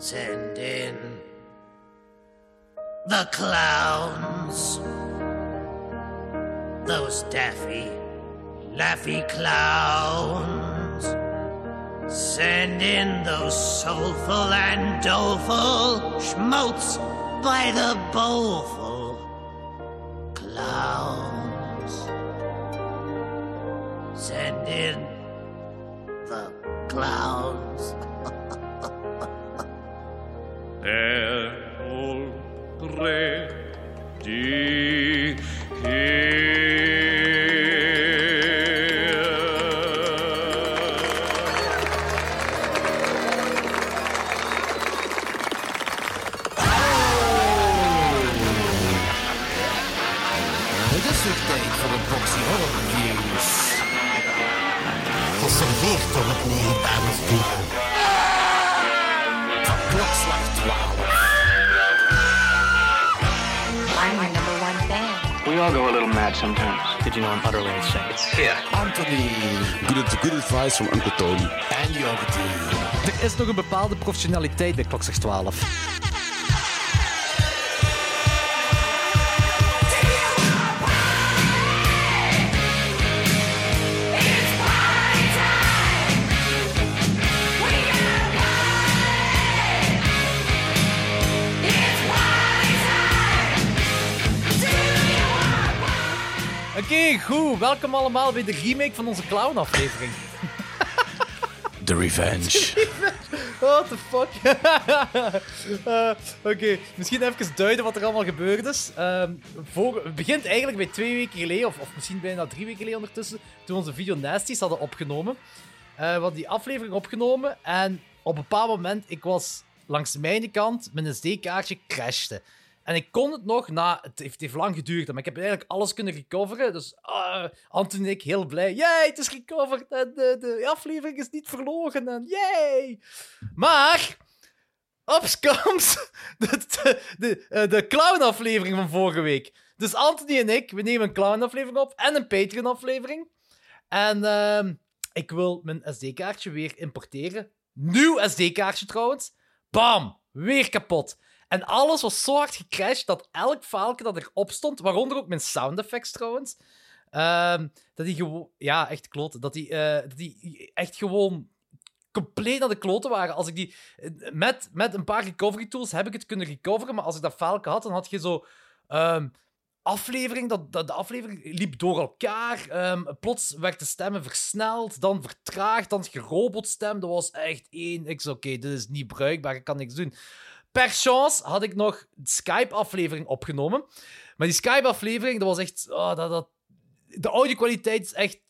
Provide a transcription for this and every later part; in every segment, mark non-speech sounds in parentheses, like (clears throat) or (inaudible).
Send in the clowns. Those daffy, laffy clowns. Send in those soulful and doleful schmotes by the bowlful clowns. Send in the clowns. and already. Did you know I'm utterly insane? It's here. Anthony Good, good advice from Uncle Tony. en Jordi. Er is nog een bepaalde professionaliteit bij Klokslag 12. Oké, goed. Welkom allemaal bij de remake van onze clown-aflevering. (laughs) The (laughs) Revenge. What the fuck? (laughs) Eh, Oké, misschien even duiden wat er allemaal gebeurd is. Ehm, voor, het begint eigenlijk bij twee weken geleden, of, of misschien bijna drie weken geleden ondertussen, toen we onze video Nasties hadden opgenomen. Eh, we hadden die aflevering opgenomen en op een bepaald moment, ik was langs mijn kant, mijn SD-kaartje crashte. En ik kon het nog na... Het heeft, lang geduurd, maar ik heb eigenlijk alles kunnen recoveren. Dus uh, en ik heel blij. Yay, het is recoverd en de, de aflevering is niet verlogen. En yay! Maar... Ops comes (laughs) de, de, de, eh, de clown-aflevering van vorige week. Dus Anthony en ik, we nemen een clown-aflevering op en een Patreon-aflevering. En ehm, ik wil mijn SD-kaartje weer importeren. Nieuw SD-kaartje trouwens. Bam! Weer kapot. En alles was zo hard gecrashed dat elk faaltje dat erop stond, waaronder ook mijn sound effects trouwens, ehm, dat die gewoon... Ja, echt kloten. Dat die, eh, dat die echt gewoon compleet naar de kloten waren. Als ik die... Met, met een paar recovery tools heb ik het kunnen recoveren, maar als ik dat faaltje had, dan had je zo... ehm, aflevering, dat, de aflevering liep door elkaar. Ehm, plots werd de stemmen versneld, dan vertraagd, dan gerobotstem. Dat was echt één. Ik zei, oké, dit is niet bruikbaar, ik kan niks doen. Per chance had ik nog de Skype-aflevering opgenomen. Maar die Skype-aflevering, dat was echt... oh, dat, dat, de audio-kwaliteit is echt...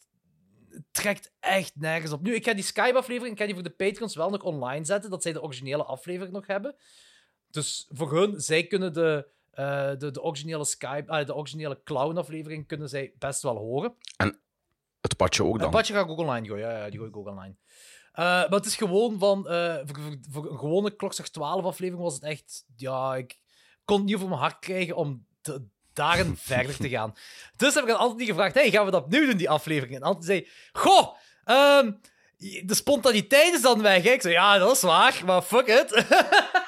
trekt echt nergens op. Nu, ik ga die Skype-aflevering, ik ga die voor de Patreons wel nog online zetten, dat zij de originele aflevering nog hebben. Dus voor hun, zij kunnen de, eh, de, de originele Skype, ah, de originele clown-aflevering kunnen zij best wel horen. Het padje ook dan. padje ga ik ook online gooien. Ja, ja die gooi ik ook online. Eh, maar het is gewoon van... eh, voor, voor, voor een gewone klokslag 12 aflevering was het echt... Ja, ik kon het niet over mijn hart krijgen om te, daarin (laughs) verder te gaan. Dus heb ik aan Anthony gevraagd... Hey, gaan we dat opnieuw doen, die aflevering? En Anthony zei... Goh, ehm, de spontaniteit is dan weg. hè?" Ik zei, ja, dat is waar, maar fuck it. (laughs)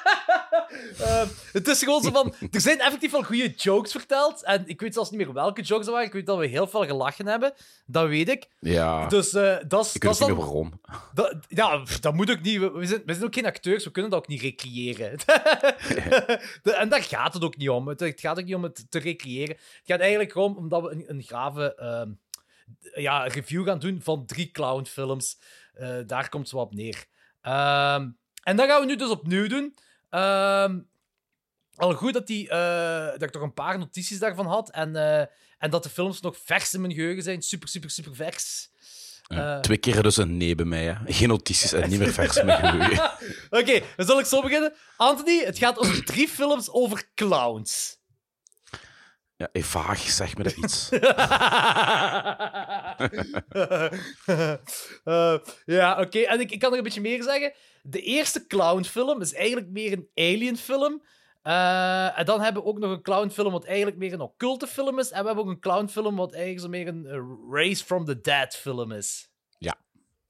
Ehm, het is gewoon zo van... Er zijn effectief wel goede jokes verteld. En ik weet zelfs niet meer welke jokes dat waren. Ik weet dat we heel veel gelachen hebben. Dat weet ik. Ja, Dus eh, dat is ik weet niet meer waarom. Dat, ja, pff, dat moet ook niet. We we zijn, we zijn ook geen acteurs, we kunnen dat ook niet recreëren. (laughs) De- en daar gaat het ook niet om. Het, het gaat ook niet om het te recreëren. Het gaat eigenlijk gewoon omdat we een, een grave ehm, ja, review gaan doen van drie clownfilms. Eh daar komt het wel op neer. Ehm, en dat gaan we nu dus opnieuw doen. Ehm, al goed dat, die, eh, dat ik toch een paar notities daarvan had. En, eh, en dat de films nog vers in mijn geheugen zijn. Super, super, super vers. Eh. Twee keer dus een nee bij mij. Hè. Geen notities en niet meer vers met geheugen. (laughs) Oké, dan zal ik zo beginnen. Anthony, het gaat over drie films over clowns. Ja, vaag, zeg me dat iets. (laughs) Ja, oké. En ik, ik kan er een beetje meer zeggen. De eerste clownfilm is eigenlijk meer een alienfilm. Eh, en dan hebben we ook nog een clownfilm wat eigenlijk meer een occulte film is. En we hebben ook een clownfilm wat eigenlijk zo meer een Race from the Dead film is.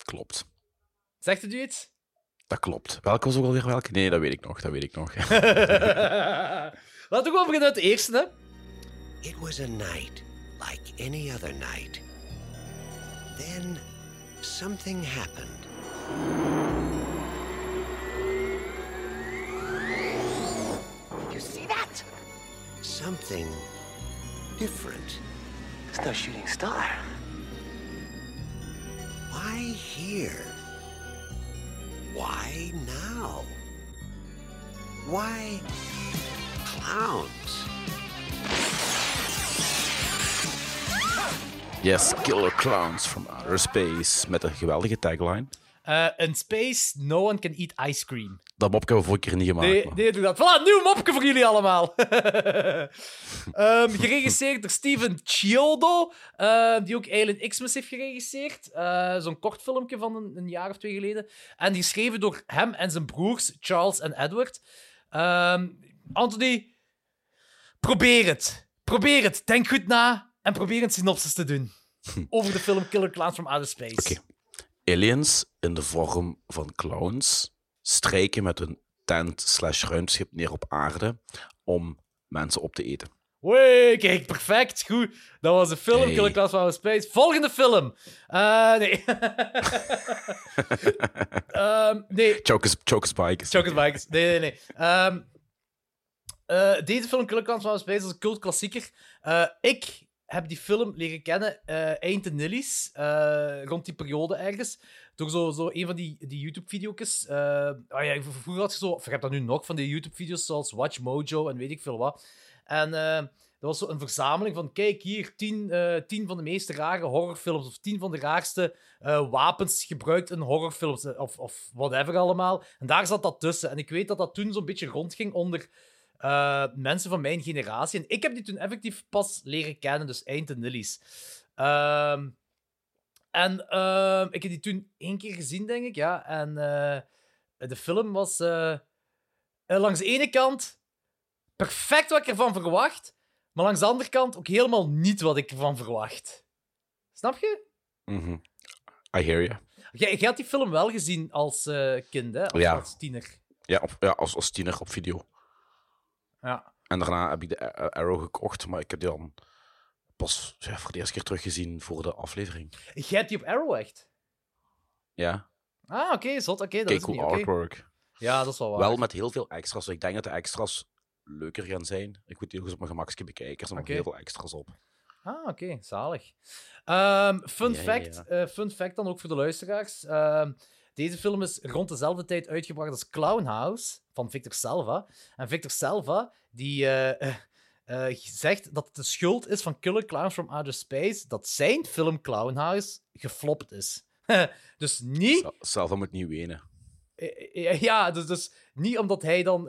Klopt. Zegt het u iets? Dat klopt. Welke was ook alweer welke? Nee, dat weet ik nog. Dat weet ik nog. (laughs) (laughs) Laten we gewoon beginnen met de eerste, hè. It was a night like any other night. Then something happened. See that? Something different. It's no shooting star. Why here? Why now? Why clowns? Yes, Killer Clowns from Outer Space. Met een geweldige tagline. Eh, in space, no one can eat ice cream. Dat mopje hebben we vorige keer niet gemaakt. Nee, maar- nee, doe dat. Voilà, nieuw mopje voor jullie allemaal. (laughs) Ehm, geregisseerd door Steven Chiodo, eh, die ook Alien Xmas heeft geregisseerd. Eh, Zo'n kort filmpje van een, een jaar of twee geleden. En geschreven door hem en zijn broers, Charles en Edward. Ehm, Anthony, probeer het. Probeer het. Denk goed na en probeer een synopsis te doen. (laughs) Over de film Killer Clowns from Outer Space. Oké. Aliens in de vorm van clowns strijken met hun tent slash ruimteschip neer op aarde om mensen op te eten. Wee, kijk, perfect. Goed. Dat was de film, Hey. Killer Outer Space. Volgende film. Eh, nee. (laughs) Ehm, nee, Chokers, Chokers Bike. Chokers Bikes. Nee, nee, nee. Eh, deze film, Killer from Outer Space, is een cultklassieker. Eh ik heb die film leren kennen eh, eind de Nillies, eh, rond die periode ergens. Door zo, zo een van die, die YouTube-video's. eh ah ja, vroeger had je zo, of dat nu nog, van die YouTube-video's zoals Watch Mojo en weet ik veel wat. En dat was zo een verzameling van, kijk hier, tien, tien van de meest rare horrorfilms, of tien van de raarste wapens gebruikt in horrorfilms, of, of whatever allemaal. En daar zat dat tussen. En ik weet dat dat toen zo'n beetje rondging onder eh, mensen van mijn generatie. En ik heb die toen effectief pas leren kennen, dus eind de nillies. Ehm, en ehm, ik heb die toen één keer gezien, denk ik, ja. En eh, de film was eh, langs de ene kant perfect wat ik ervan verwacht, maar langs de andere kant ook helemaal niet wat ik ervan verwacht. Snap je? Mhm. I hear you. Jij, jij had die film wel gezien als kind, hè? Of Ja. als tiener. Ja, op, ja als, als tiener op video. Ja. En daarna heb ik de Arrow gekocht, maar ik heb die dan pas ja, voor de eerste keer teruggezien voor de aflevering. Jij hebt die op Arrow echt? Ja, Ah, oké, zot. Oké, dat kijk is cool niet. oké. artwork. Ja, dat is wel waar. Wel met heel veel extra's. Ik denk dat de extra's leuker gaan zijn. Ik moet die nog eens op mijn gemakje bekijken. Er staan nog heel veel extra's op. Ah, oké, zalig. Ehm, fun, Ja, fact, ja. eh, fun fact dan ook voor de luisteraars. Ehm, deze film is rond dezelfde tijd uitgebracht als Clown House van Victor Salva. En Victor Salva die eh, eh, eh, zegt dat het de schuld is van Killer Clowns from Outer Space dat zijn film Clown House geflopt is. (laughs) dus niet Zelf moet niet wenen. Ja, dus, dus niet omdat hij dan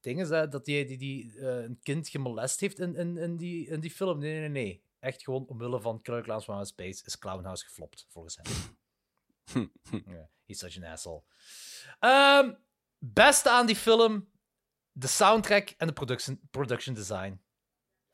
dingen zei dat hij die, die, een kind gemolest heeft in, in, in, die, in die film. Nee, nee, nee. Echt gewoon omwille van Killer Clowns from Outer Space is Clownhouse geflopt, volgens hem. (laughs) ja, he's such an asshole. Ehm, beste aan die film, de soundtrack en de production, production design.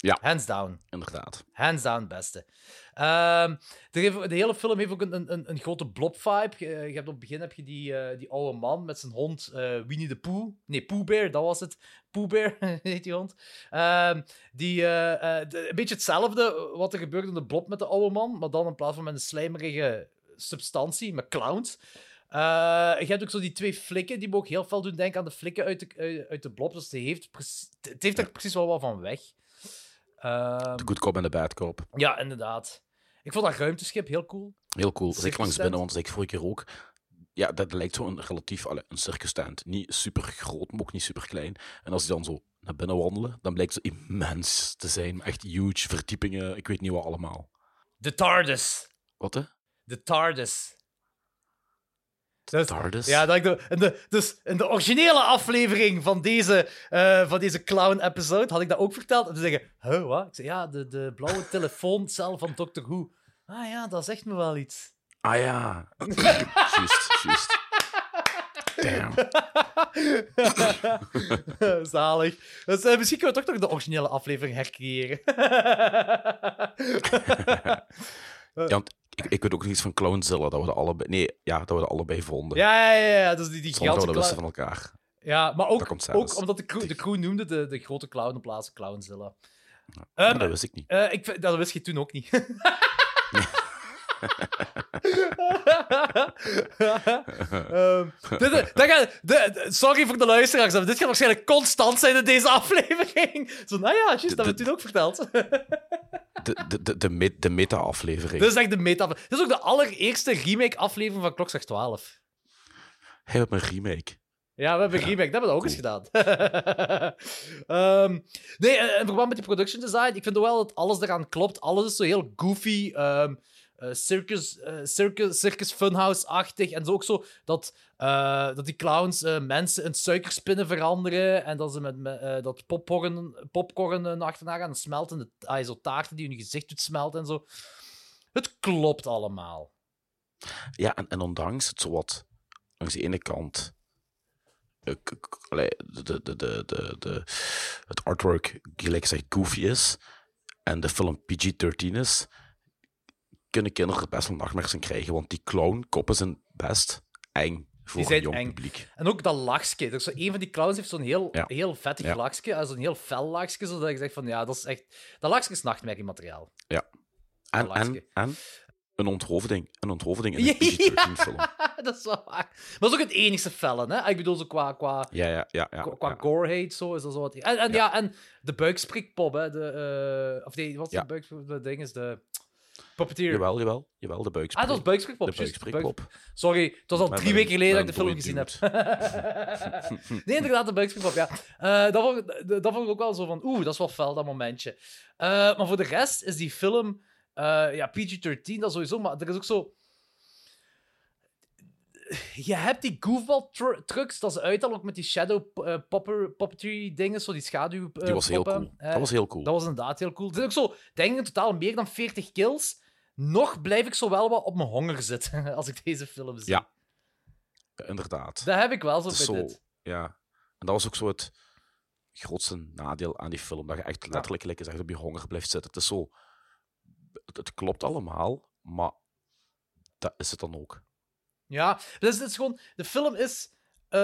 Ja. Hands down. Inderdaad. Hands down beste. Ehm, er heeft- de hele film heeft ook een, een- een, grote blob-vibe. Je, je hebt op het begin heb je die, eh, die oude man met zijn hond eh, Winnie de Pooh. Nee, Pooh Bear, dat was het. Pooh Bear (laughs) heet die hond. Ehm, die, eh, eh, de- een beetje hetzelfde wat er gebeurde in de blob met de oude man, maar dan in plaats van met een slijmerige substantie, met clowns. Eh, je hebt ook zo die twee flikken, die me ook heel veel doen denken aan de flikken uit de, uit- uit de blob. Dus het heeft, het heeft er precies wel wat van weg. Ehm, De good cop en de bad cop. ja, inderdaad. Ik vond dat ruimteschip heel cool. Heel cool. Circus langs binnen, zei ik vorige keer ook. Ja, dat lijkt zo een relatief allee, een circus tent. Niet super groot, maar ook niet super klein. En als die dan zo naar binnen wandelen, dan blijkt ze immens te zijn. Echt huge verdiepingen, ik weet niet wat allemaal. De TARDIS. Wat hè? De TARDIS. Dus- TARDIS? Ja, dat ik de, in de, dus in de originele aflevering van deze, eh, van deze clown-episode had ik dat ook verteld. En ze zeggen, huh, wat? Ik zei, ja, de, de blauwe telefooncel van Doctor Who. Ah ja, dat zegt me wel iets. Ah ja. (laughs) juist, juist. Damn. (laughs) Zalig. Dus eh, misschien kunnen we toch nog de originele aflevering hercreëren. (laughs) Ja, want ik, ik weet ook nog iets van Clownzilla, dat we dat allebei... Nee, ja, dat we dat allebei vonden. Ja, ja, ja, ja. Dus die, die we wisten clown. van elkaar. Ja, maar ook, ook omdat de crew, de crew noemde de, de grote clown in plaats van Clownzilla. Ehm, dat wist ik niet. eh, ik, dat wist je toen ook niet. (laughs) (laughs) Ehm, dit, dat gaat, de- de- sorry voor de luisteraars, maar dit gaat waarschijnlijk constant zijn in deze aflevering. Zo, nou ja, juist, dat hebben we toen ook verteld. De, de, de, de, me- de meta-aflevering. Dit is echt de meta. Dit is ook de allereerste remake-aflevering van Klokslag 12. Hij heeft een remake. Ja, we hebben een remake, dat hebben we ook eens gedaan. (laughs) Ehm, nee, eh, in verband met die production design, ik vind wel dat alles eraan klopt. Alles is zo heel goofy, ehm, eh, circus, eh, circus, circus funhouse-achtig. En zo ook zo dat, eh, dat die clowns mensen in suikerspinnen veranderen. En dat ze met, dat popcorn, popcorn achterna gaan smelten. De, ah, zo taarten die je gezicht doet smelten en zo. Het klopt allemaal. Ja, en, en ondanks het zowat langs de ene kant de, de, de, de, het artwork gelijk gezegd goofy is en de film PG-13 is, kunnen kinderen er best wel nachtmerries in krijgen, want die clown-koppen zijn best eng voor zijn een jong eng. publiek. En ook dat lachske. Zo, een van die clowns heeft zo'n heel, Ja. heel vettig Ja. Zo'n heel fel lachske, zodat je zegt van ja, dat is echt... Dat lachske is nachtmerriemateriaal. En, en, en een onthoofding, een onthoofding in (laughs) Ja, een PG-13-film. (laughs) dat is wel waar. Maar dat is ook het enigste felle, hè? Ik bedoel, zo qua, qua, Ja, ja, ja. ja, qua, qua ja. gore hate, zo is dat zo wat... En, en ja. en de buiksprikpop, hè? De, eh, of nee, wat is Ja. de buiksprikpop? De ding is de... Puppeteer. Jawel, jawel, jawel, de. Ah, dat was buiksprikpop. de juist, buiksprikpop. buiks- Sorry, het was al drie weken geleden dat ik de film gezien heb. (laughs) nee, inderdaad, de buiksprikpop, ja. Eh, dat, vond, ik- dat vond ik ook wel zo van, oeh, dat is wel fel, dat momentje. Eh, maar voor de rest is die film, eh, ja, PG-13, dat sowieso, maar er is ook zo... Je hebt die goofball tr- trucs, dat ze uithalen ook met die shadow popper, puppetry dingen, zo die schaduw Die was heel cool. Dat was heel cool. dat was inderdaad heel cool. Er is ook zo, denk ik, in totaal meer dan 40 kills. Nog blijf ik zo wel wat op mijn honger zitten (laughs) als ik deze film zie. Ja. Inderdaad. Dat heb ik wel zo bij zo, dit. ja. En dat was ook zo het grootste nadeel aan die film. Dat je echt letterlijk lekker zegt op je honger blijft zitten. Het is zo... Het, het klopt allemaal, maar dat is het dan ook. Ja, dus het is gewoon... De film is... eh,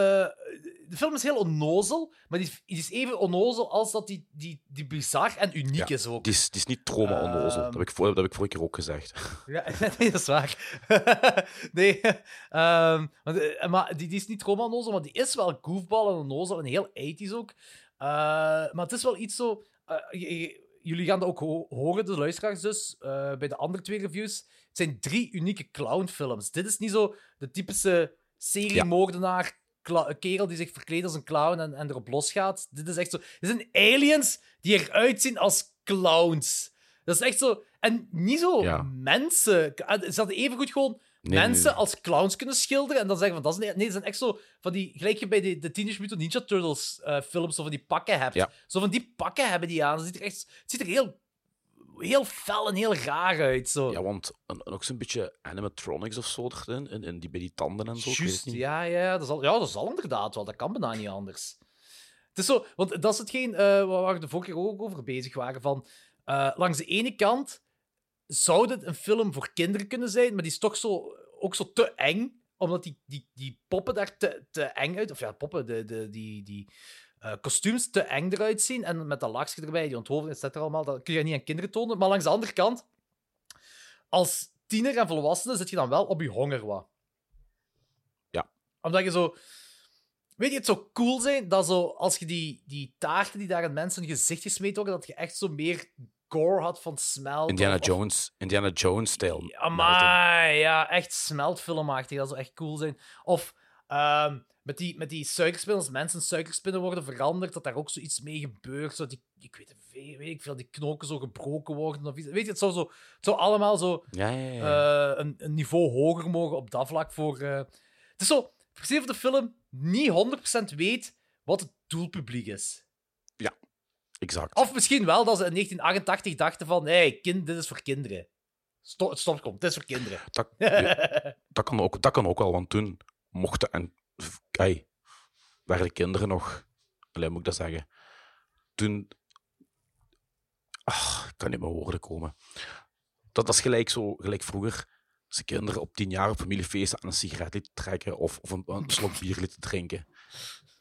de film is heel onnozel, maar die is, die is even onnozel als dat die, die, die bizar en uniek Ja, is ook. Die is, die is niet trauma-onnozel. Ehm. Dat, heb ik voor- dat heb ik vorige keer ook gezegd. (laughs) Ja, (laughs) nee, dat is waar. (laughs) nee, ehm, eh, maar die, die is niet trauma onnozel, maar die is wel goofball en onnozel en heel 80s ook. Eh, maar het is wel iets zo... je- jullie gaan dat ook ho- horen, de luisteraars dus, bij de andere twee reviews. Het zijn drie unieke clownfilms. Dit is niet zo de typische seriemoordenaar... kla- kerel die zich verkleedt als een clown en, en erop losgaat. Dit is echt zo... Dit zijn aliens die eruit zien als clowns. Dat is echt zo... En niet zo Ja. mensen. Ze hadden evengoed gewoon Nee, mensen nee, als clowns kunnen schilderen en dan zeggen van dat is nee, nee, dat zijn echt zo van die gelijk je bij de, de Teenage Mutant Ninja Turtles eh, films zo van die pakken hebt. Ja. Zo van die pakken hebben die aan. Het ziet er echt, het ziet er heel, heel fel en heel raar uit. Zo. Ja, want en, en ook zo'n beetje animatronics of zo erin, en, en die bij die tanden en zo. Juist, ja, ja, dat zal, ja, dat zal inderdaad wel. Dat kan bijna niet anders. Het is zo, want dat is hetgeen eh, waar we de vorige keer ook over bezig waren. Van, eh, langs de ene kant zou dit een film voor kinderen kunnen zijn, maar die is toch zo, ook zo te eng, omdat die, die, die poppen daar te, te eng uit... Of ja, poppen, de, de, die, die eh, kostuums te eng eruit zien. En met dat lachje erbij, die onthoofding, et cetera, allemaal, dat kun je niet aan kinderen tonen. Maar langs de andere kant, als tiener en volwassene zit je dan wel op je honger wat. Ja. Omdat je zo... Weet je, het zou cool zijn dat zo, als je die, die taarten die daar in mensen gezicht gesmeed worden, dat je echt zo meer gore had van smelt. Indiana of- Jones, Indiana Jones-stijl. Ja, maar ja, echt smeltfilmachtig. Dat zou echt cool zijn. Of ehm, met, die, met die suikerspinnen, als mensen in suikerspinnen worden veranderd, dat daar ook zoiets mee gebeurt. Zo die, ik weet, weet, weet ik veel, die knoken zo gebroken worden. Of iets. Weet je, het zou, zo, het zou allemaal zo Ja, ja, ja. eh, een, een niveau hoger mogen op dat vlak voor. eh, Het is zo, precies of de film niet 100% weet wat het doelpubliek is. exact. Of misschien wel dat ze in 1988 dachten van, hé, hey, kind, dit is voor kinderen. Stop, stop komt, dit is voor kinderen. Dat, ja, dat, kan ook, dat kan ook wel, want toen mochten en hey, werden kinderen nog, alleen moet ik dat zeggen, toen, ach, ik kan niet meer woorden komen. Dat, is gelijk zo, gelijk vroeger, zijn kinderen op tien jaar op familiefeesten aan een sigaret lieten trekken of, of een, een slok bier lieten drinken.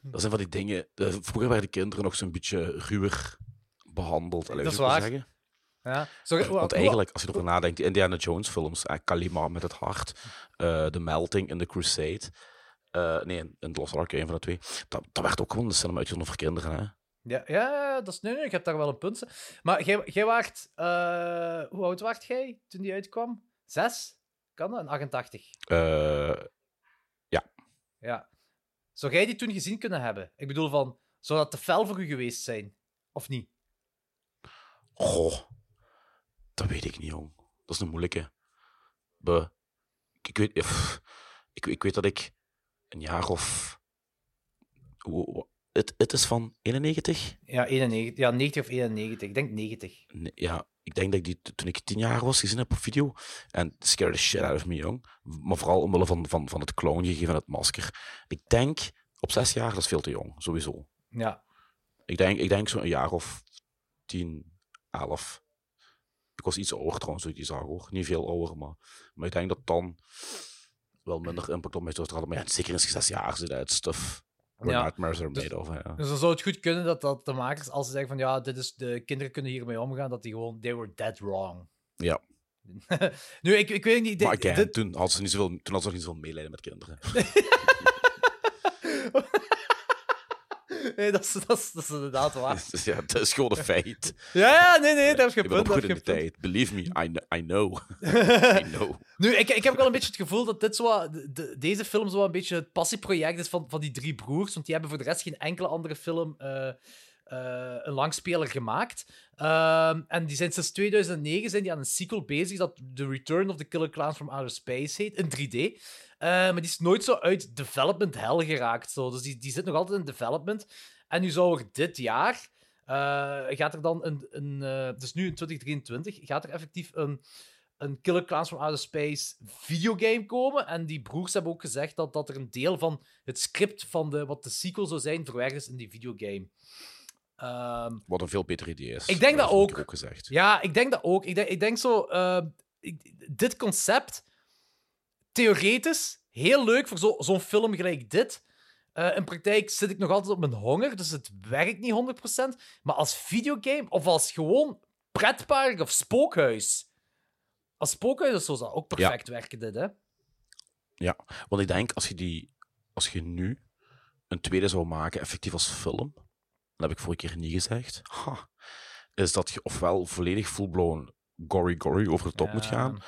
Dat zijn van die dingen. De, vroeger werden kinderen nog zo'n beetje ruwer behandeld. Allee, Dat is waar. zeggen? Ja. Want eigenlijk, als je erover nadenkt, die Indiana Jones films, eh, Kalima met het hart, eh The Melting in The Crusade, eh, nee, in, The Lost Ark, een van de twee, dat, dat werd ook gewoon de cinema uitgezonden voor kinderen. Hè? Ja, ja, dat is... Nee, ik heb daar wel een punt. Maar jij, waart... eh, hoe oud waart jij toen die uitkwam? Zes? Kan dat? Een 88. Eh, Ja. Zou jij die toen gezien kunnen hebben? Ik bedoel van... Zou dat te fel voor u geweest zijn? Of niet? goh, dat weet ik niet, jong. Dat is een moeilijke. Be, ik, ik weet, ik, ik weet dat ik een jaar of. Het, het is van 91? Ja, 91. Ja, 90 of 91. Ik denk 90. Nee, ja, ik denk dat ik die toen ik tien jaar was gezien heb op video. En scared the shit out of me, jong. Maar vooral omwille van, van, van het clown gegeven en het masker. Ik denk, op zes jaar, dat is veel te jong, sowieso. Ja. Ik denk, ik denk zo'n jaar of tien, elf. Ik was iets ouder trouwens, toen ik die zag hoor. Niet veel ouder, maar, maar ik denk dat dan wel minder impact op mij zou hadden. Maar ja, zeker in zes jaar zit uit stuff. Ja, nightmares are dus- made of. Ja. Dus dan zou het goed kunnen dat, dat de makers, als ze zeggen van ja, dit is, de kinderen kunnen hiermee omgaan, dat die gewoon, they were dead wrong. ja. (laughs) nu, ik, ik weet niet... Maar again, dit- toen hadden ze niet zoveel, toen hadden ze nog niet zoveel medelijden met kinderen. (laughs) (laughs) nee, dat is, dat, is, dat is inderdaad waar. Dus (laughs) ja, dat is gewoon een feit. Ja, ja, nee, nee, daar heb je Ik ben punt. goed heb in de tijd. Believe me, I, kn- I know. (laughs) I know. Nu, ik, ik heb wel een beetje het gevoel dat dit zo, de- de- deze film zo een beetje het passieproject is van, van die drie broers. Want die hebben voor de rest geen enkele andere film eh, eh, een langspeler gemaakt. Ehm, en die zijn sinds 2009 zijn die aan een sequel bezig dat The Return of the Killer Clowns from Outer Space heet, in 3D. Eh, maar die is nooit zo uit development hell geraakt. Zo. Dus die, die zit nog altijd in development. En nu zou er dit jaar, eh, gaat er dan een, een eh, dus nu in 2023, gaat er effectief een, een Killer Clowns from Outer Space videogame komen. En die broers hebben ook gezegd dat, dat er een deel van het script van de, wat de sequel zou zijn, verwerkt is in die videogame. Ehm, Wat een veel beter idee is. Ik denk dat ook. ik ook gezegd. ja, ik denk dat ook. Ik denk, ik denk zo... ik- dit concept, theoretisch, heel leuk voor zo- zo'n film gelijk dit. Eh, in praktijk zit ik nog altijd op mijn honger, dus het werkt niet 100%. Maar als videogame, of als gewoon pretpark of spookhuis... Als spookhuis of zo zou ook perfect werken, dit, hè? Ja, want ik denk als je die, als je nu een tweede zou maken, effectief als film, dat heb ik vorige keer niet gezegd, ha, is dat je ofwel volledig full-blown gory gory over de top Ja. moet gaan,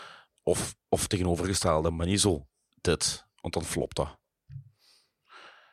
of, of tegenovergestelde, maar niet zo dit, want dan flopt dat.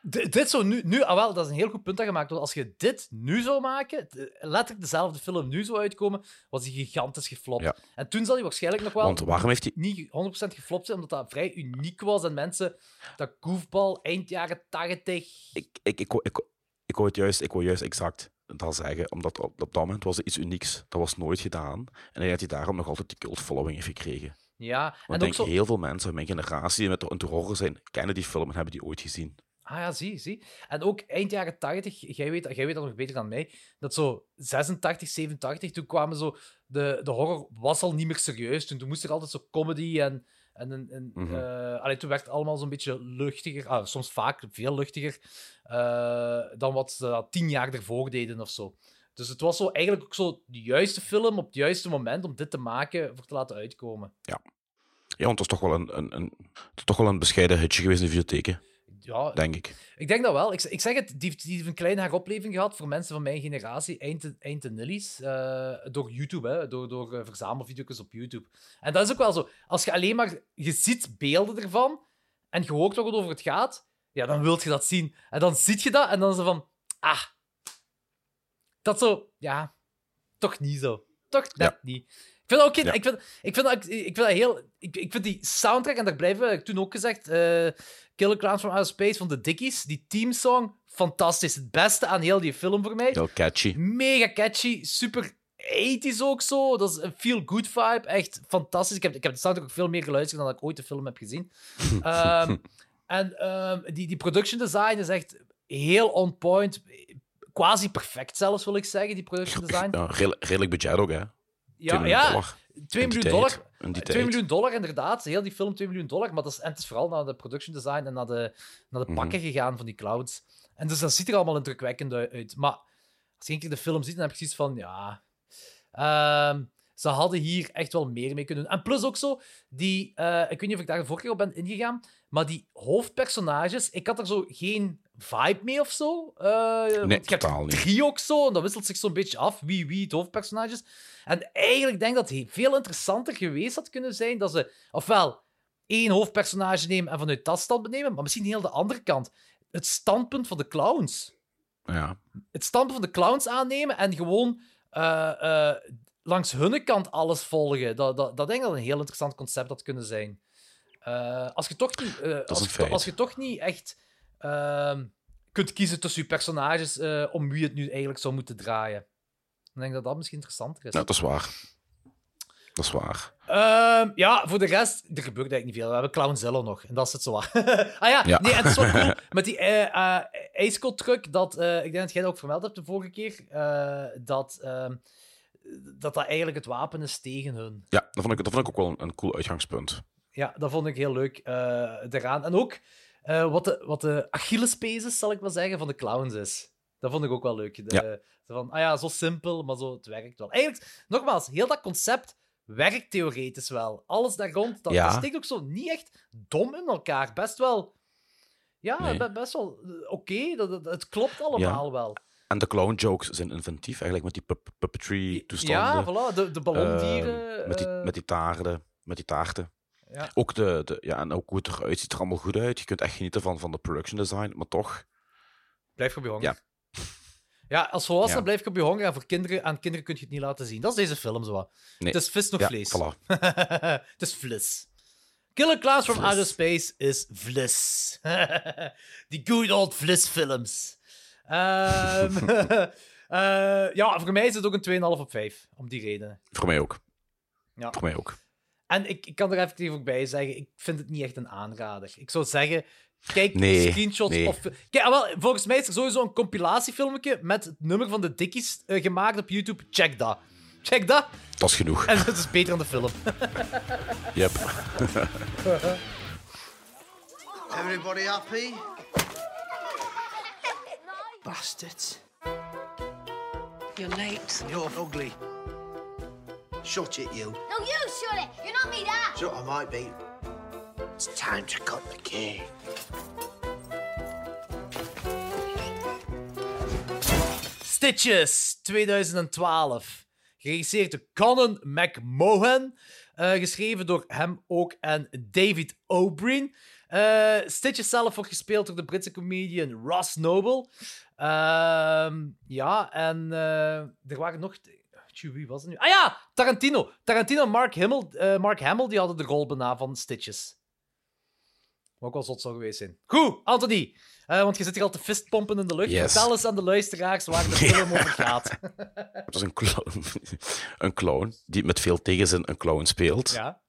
D- dit zou nu, nu, ah wel, dat is een heel goed punt dat gemaakt wordt. Als je dit nu zou maken, letterlijk dezelfde film nu zou uitkomen, was die gigantisch geflopt. Ja. En toen zal hij waarschijnlijk nog wel Want waarom heeft hij... niet 100% geflopt zijn, omdat dat vrij uniek was en mensen dat goofball eind jaren 80. Ik, ik, ik, ik, ik wou het juist, ik wou juist exact dat zeggen, omdat op, op dat moment was het iets unieks. Dat was nooit gedaan. En denk dat hij daarom nog altijd die cult following heeft gekregen. Ja, Want en ik ook denk zo. heel veel mensen in mijn generatie die met de, de horror zijn, kennen die film en hebben die ooit gezien. Ah ja, zie, zie. En ook eind jaren 80, jij weet, jij weet dat nog beter dan mij, dat zo 86, 87, toen kwamen zo. De, de horror was al niet meer serieus. Toen, toen moest er altijd zo comedy en. En, en, Mhm. eh, allee, toen werd het allemaal zo'n beetje luchtiger, ah, soms vaak veel luchtiger, eh, dan wat ze dat tien jaar ervoor deden of zo. Dus het was zo eigenlijk ook zo de juiste film op het juiste moment om dit te maken, voor te laten uitkomen. Ja, want het was toch wel een, een, een, is toch wel een bescheiden hitje geweest in de videotheken, Ja, denk ik. Ik denk dat wel. Ik, ik zeg het, die, heeft- die heeft een kleine heropleving gehad voor mensen van mijn generatie, eind de, eind de nillies, eh, door YouTube, hè, door, door uh, verzamelvideo's op YouTube. En dat is ook wel zo. Als je alleen maar, je ziet beelden ervan en je hoort wat het over het gaat, ja, dan wilt je dat zien. En dan ziet je dat en dan is het van, ah, dat zo, ja, toch niet zo. Toch net Ja. niet. Ik vind ook geen, Ja. ik vind, ik vind dat, ik vind dat heel, ik, ik vind die soundtrack, en daar blijven we, ik toen ook gezegd, eh, Killer Clowns from Outer Space van de Dickies, die teamsong, fantastisch. Het beste aan heel die film voor mij. Heel catchy. Mega catchy, super 80s ook zo. Dat is een feel-good vibe, echt fantastisch. Ik heb, ik heb de soundtrack ook veel meer geluisterd dan dat ik ooit de film heb gezien. (laughs) Ehm, en ehm, die, die production design is echt heel on point. Quasi perfect zelfs, wil ik zeggen, die production design. Ja, redelijk, redelijk budget ook, hè. 2 Ja, ja dollar. 2 in die miljoen dollar. in die 2 tijd. miljoen dollar, inderdaad. Heel die film 2 miljoen dollar. Maar dat is, en het is vooral naar de production design en naar de, naar de Mhm. pakken gegaan van die clouds. En dus dat ziet er allemaal indrukwekkend uit. Maar als je één keer de film ziet, dan heb je zoiets van, ja... ehm, ze hadden hier echt wel meer mee kunnen doen. En plus ook zo, die... eh, ik weet niet of ik daar de vorige keer op ben ingegaan, maar die hoofdpersonages, ik had er zo geen vibe mee of zo. Eh, hebt totaal niet. drie ook zo, en dat wisselt zich zo'n beetje af, wie wie het hoofdpersonage is. En eigenlijk denk ik dat het veel interessanter geweest had kunnen zijn dat ze ofwel één hoofdpersonage nemen en vanuit dat standpunt nemen, maar misschien heel de andere kant. Het standpunt van de clowns. Ja. Het standpunt van de clowns aannemen en gewoon eh, eh, langs hun kant alles volgen. Dat, dat, dat denk ik dat een heel interessant concept had kunnen zijn. Eh, als, je toch niet, eh, als, je als toch niet echt ehm, kunt kiezen tussen je personages eh, om wie het nu eigenlijk zou moeten draaien. Dan denk ik dat dat misschien interessanter is. ja, dat is waar. Dat is waar. Ehm, ja, voor de rest, er gebeurt eigenlijk niet veel. We hebben Clownzilla nog, en dat is het zo. (laughs) ah ja, Ja. nee, en het is wel cool (laughs) met die eh, ijskool truck, dat, ik denk dat jij dat ook vermeld hebt de vorige keer, dat, ehm, dat dat eigenlijk het wapen is tegen hun. Ja, dat vond ik, dat vond ik ook wel een, een cool uitgangspunt. Ja, dat vond ik heel leuk eh eraan. En ook eh, wat de, wat de Achillespees is, zal ik maar zeggen, van de clowns is. Dat vond ik ook wel leuk. De, Ja. zo van, ah ja, zo simpel, maar zo, het werkt wel. Eigenlijk, nogmaals, heel dat concept werkt theoretisch wel. Alles daar rond, dat, Ja. dat steekt ook zo niet echt dom in elkaar. Best wel... Ja, Nee. best wel eh, oké. dat, dat- het klopt allemaal wel. En de clown jokes zijn inventief, eigenlijk met die pup puppetry toestanden. Ja, voilà. De, de ballondieren. Ehm, met, die, eh, met die taarden, met die taarten. Ja. Ook, de, de, ja, en ook hoe het eruit ziet er allemaal goed uit. Je kunt echt genieten van, van de production design, maar toch... Blijf op je honger. Ja. Ja, als volwassene Ja. blijf je op je honger. En voor kinderen, aan kinderen kun je het niet laten zien. Dat is deze film zo. Nee. Het is vis nog Ja, vlees. voilà. (laughs) het is vlis. Killer Clowns from. Outer Space is vlis. (laughs) Die good old vlis films. Ehm, (laughs) (laughs) eh, ja, voor mij is het ook een 2,5 op 5. Om die redenen. Voor mij ook. Ja. Voor mij ook. En ik, ik kan er even ook bij zeggen, ik vind het niet echt een aanrader. Ik zou zeggen, kijk Nee, screenshots nee. of... Kijk, ah, wel, volgens mij is er sowieso een compilatiefilmpje met het nummer van de Dickies eh, gemaakt op YouTube. Check dat. Check dat. Dat is genoeg. En het is beter dan de film. (laughs) Yep. Everybody happy? Bastards. You're late. You're ugly. Shut it, you. No, you shut it. You're not me dad. Shut, I might be. It's time to cut the cake. Stitches 2012. Geregisseerd door Conan McMahon. Eh, geschreven door hem ook en David O'Brien. Eh, Stitches zelf wordt gespeeld door de Britse comedian Ross Noble. Ehm, ja, en eh, er waren nog... Wie was het nu? Ah ja, Tarantino. Tarantino en Mark, Hamill, eh, Mark Hamill die hadden de rol bijna van Stitches. Wat ook wel zot zou geweest zijn. Goed, Anthony. Eh, want je zit hier al te fistpompen in de lucht. Yes. Vertel eens aan de luisteraars waar de film (laughs) over gaat. (laughs) Het is een clown. (laughs) een clown die met veel tegenzin een clown speelt. ja.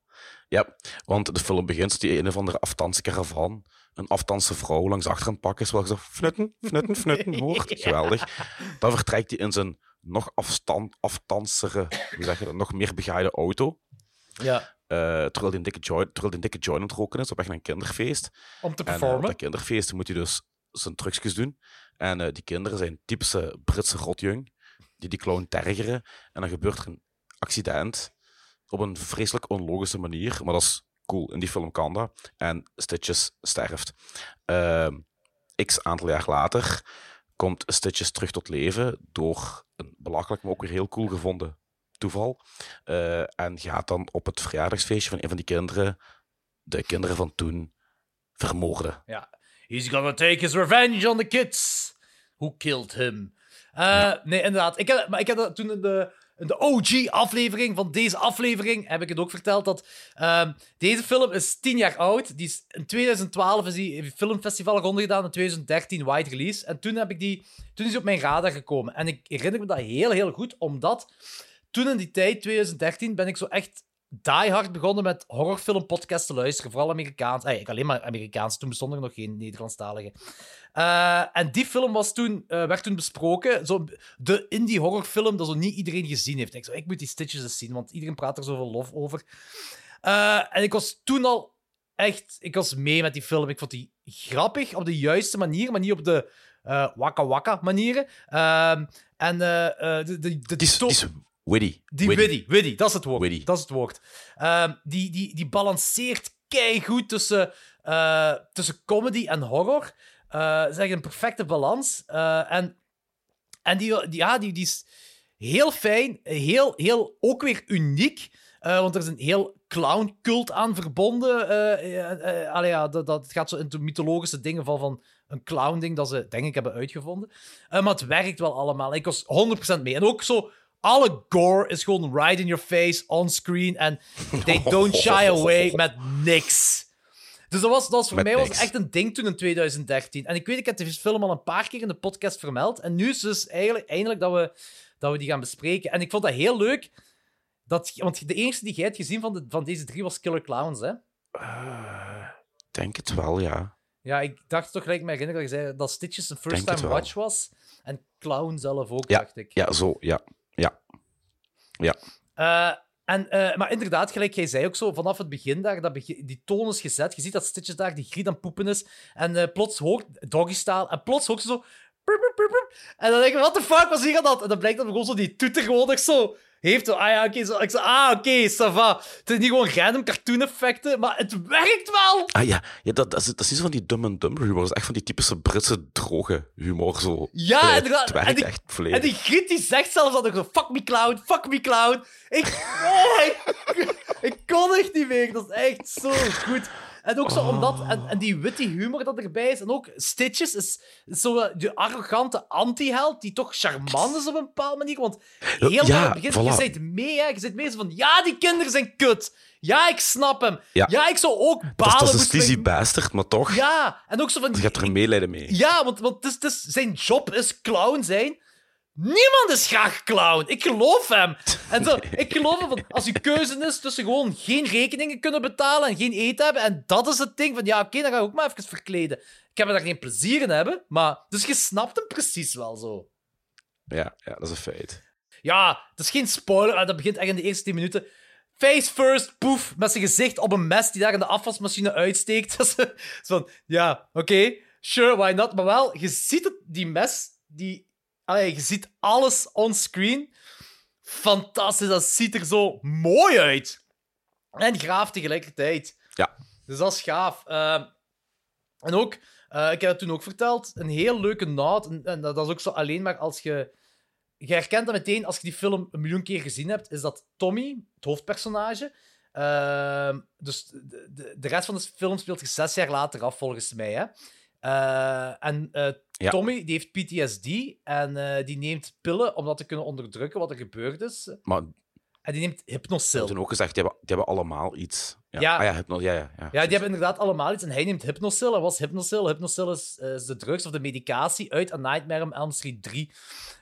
Ja, want de film begint die een of andere aftanskaravan een aftanse vrouw langs achter aan het pakken is, waar ze fnutten, fnutten, fnutten (laughs) hoort. Geweldig. Dan vertrekt hij in zijn nog afstand, aftansere, hoe zeg je dat, nog meer begaaide auto. ja. eh, terwijl hij een dikke joint, terwijl een dikke joint aan het roken is op naar een kinderfeest. Om te En eh, op performen. dat kinderfeest moet hij dus zijn trucjes doen. En eh, die kinderen zijn typische Britse rotjung, die die clown tergeren. En dan gebeurt er een accident op een vreselijk onlogische manier. Maar dat is cool, in die film kan dat. En Stitches sterft. Ehm, x aantal jaar later komt Stitches terug tot leven door een belachelijk, maar ook weer heel cool gevonden toeval. Eh, en gaat dan op het verjaardagsfeestje van een van die kinderen de kinderen van toen vermoorden. Ja. He's gonna take his revenge on the kids who killed him. Eh, Nee, inderdaad. Ik heb, maar ik heb dat toen in de, de OG-aflevering van deze aflevering heb ik het ook verteld dat ehm, deze film is 10 jaar oud. Die is, in 2012 is die filmfestival rondgedaan, in 2013 wide release. En toen, heb ik die, toen is die op mijn radar gekomen. En ik herinner me dat heel, heel goed, omdat toen in die tijd, 2013, ben ik zo echt die hard begonnen met horrorfilmpodcasts te luisteren. Vooral Amerikaans. Ik alleen maar Amerikaans. Toen bestond er nog geen Nederlandstalige. Eh, en die film was toen, eh, werd toen besproken. Zo, de indie horrorfilm dat zo niet iedereen gezien heeft. Ik, zo, ik moet die Stitches eens zien, want iedereen praat er zoveel lof over. Eh, en ik was toen al echt... Ik was mee met die film. Ik vond die grappig op de juiste manier, maar niet op de eh wakka wakka manieren. Ehm, en eh, de, de, de, Het is, witty. die witty, witty, dat is het woord. Dat is het woord. Ehm, die, die, die balanceert goed tussen, eh, tussen comedy en horror. Eh het is echt een perfecte balans. Eh, en en die, die, ja, die, die is heel fijn, heel, heel ook weer uniek. eh, want er is een heel clown-cult aan verbonden. eh eh, eh, allee, ja, dat, dat gaat zo into mythologische dingen van, van een clown-ding dat ze, denk ik, hebben uitgevonden. Eh, maar het werkt wel allemaal. Ik was 100% mee. En ook zo, alle gore is gewoon right in your face, on-screen. En they (laughs) don't shy away met niks. Dus dat was, dat was voor Met mij was echt een ding toen in 2013. En ik weet, ik heb de film al een paar keer in de podcast vermeld. En nu is dus eigenlijk, eindelijk dat we, dat we die gaan bespreken. En ik vond dat heel leuk. Dat, want de eerste die jij hebt gezien van, de, van deze drie was Killer Clowns, hè? Eh, denk het wel, ja. Ja, ik dacht toch gelijk me herinneren dat je zei dat Stitches een first-time watch was. En Clown zelf ook, Ja, dacht ik. ja, zo, ja. Ja. Ja. Eh, en, eh, maar inderdaad, gelijk jij zei ook zo, vanaf het begin daar, dat die toon is gezet. Je ziet dat Stitches daar die griet aan poepen is. En eh, plots hoort doggy. En plots hoort ze zo. En dan denk ik, what the fuck was hier aan dat? En dan blijkt dat gewoon zo die toeter gewoon echt zo heeft. Zo, ah ja, oké. ik zei, ah, oké, ça va. Het is niet gewoon random cartoon effecten, maar het werkt wel. Ah ja, ja dat, dat, is, dat is iets van die dumb and dumber humor. Dat is echt van die typische Britse droge humor. Zo. Ja, Allee, inderdaad. Het werkt En die- echt volledig. En die griet die zegt zelfs dat ik zo, fuck me clown, fuck me clown. Ik, (laughs) oh, ik, ik kon echt niet meer. Dat is echt zo goed. En ook zo omdat, en, en die witty humor dat erbij is. En ook Stitches is, is zo eh, de arrogante anti-held die toch charmant is op een bepaalde manier. Want heel Ja, begin, je zit mee, hè. Je zit mee van, ja, die kinderen zijn kut. Ja, ik snap hem. Ja, Ja. ik zou ook balen. dat, is, dat is een mijn- sleazy bastard, maar toch. Ja, en ook zo van... Je hebt er medelijden mee. Ja, want, want het is, het is- zijn job is clown zijn. Niemand is graag clown. Ik geloof hem. En zo, ik geloof hem, als je keuze is tussen gewoon geen rekeningen kunnen betalen en geen eten hebben, en dat is het ding van, ja, oké, dan ga ik ook maar even verkleden. Ik heb er daar geen plezier in hebben, maar... Dus je snapt hem precies wel zo. Ja, ja, dat is een feit. Ja, het is geen spoiler, maar dat begint echt in de eerste 10 minuten. Face first, poef, met zijn gezicht op een mes die daar in de afwasmachine uitsteekt. (laughs) Dat is zo van, ja, oké, sure, why not? Maar wel, je ziet het, die mes, die... Allee, je ziet alles onscreen. Fantastisch, dat ziet er zo mooi uit. En gaaf tegelijkertijd. Ja. Dus dat is gaaf. Ehm, en ook, eh, ik heb het toen ook verteld, een heel leuke naad. En, en dat is ook zo alleen maar als je... Je herkent dat meteen als je die film een miljoen keer gezien hebt, is dat Tommy, het hoofdpersonage. ehm, dus de, de, de rest van de film speelt zich zes jaar later af, volgens mij. Hè? Eh, en eh, Ja. Tommy die heeft PTSD en eh, die neemt pillen om dat te kunnen onderdrukken wat er gebeurd is. Maar En die neemt ze hypnosil. hebben toen ook gezegd, die hebben, die hebben allemaal iets. Ja, Ja. Ah, ja, hypno, ja, ja, ja. Ja, die hebben inderdaad allemaal iets. En hij neemt Hypnosil. En wat is Hypnosil? Hypnosil is, eh, is de drugs of de medicatie uit A Nightmare on Elm Street 3.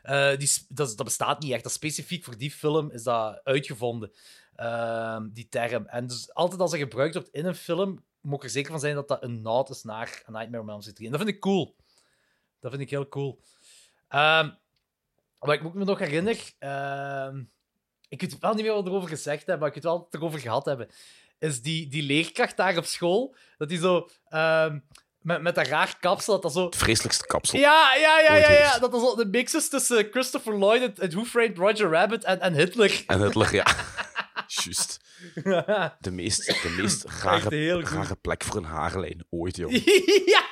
Eh, die, dat, bestaat niet echt. Dat specifiek voor die film is dat uitgevonden, Ehm, die term. En dus altijd als dat gebruikt wordt in een film, moet ik er zeker van zijn dat dat een naad is naar A Nightmare on Elm Street 3. En dat vind ik cool. Dat vind ik heel cool. Ehm wat ik me nog herinner... ehm, ik weet wel niet meer wat we erover gezegd hebben, maar ik weet wel wat we het erover gehad hebben is die, die leerkracht daar op school, dat die zo ehm, met, met dat raar kapsel, dat dat zo... Het vreselijkste kapsel. Ja, ja, ja, ja, ja. Dat zo de mix is tussen Christopher Lloyd en- en Who Framed Roger Rabbit en, en Hitler. En Hitler, ja. (laughs) Juist. (laughs) De meest, de meest rare, rare plek voor een haarlijn ooit, joh. (laughs) ja,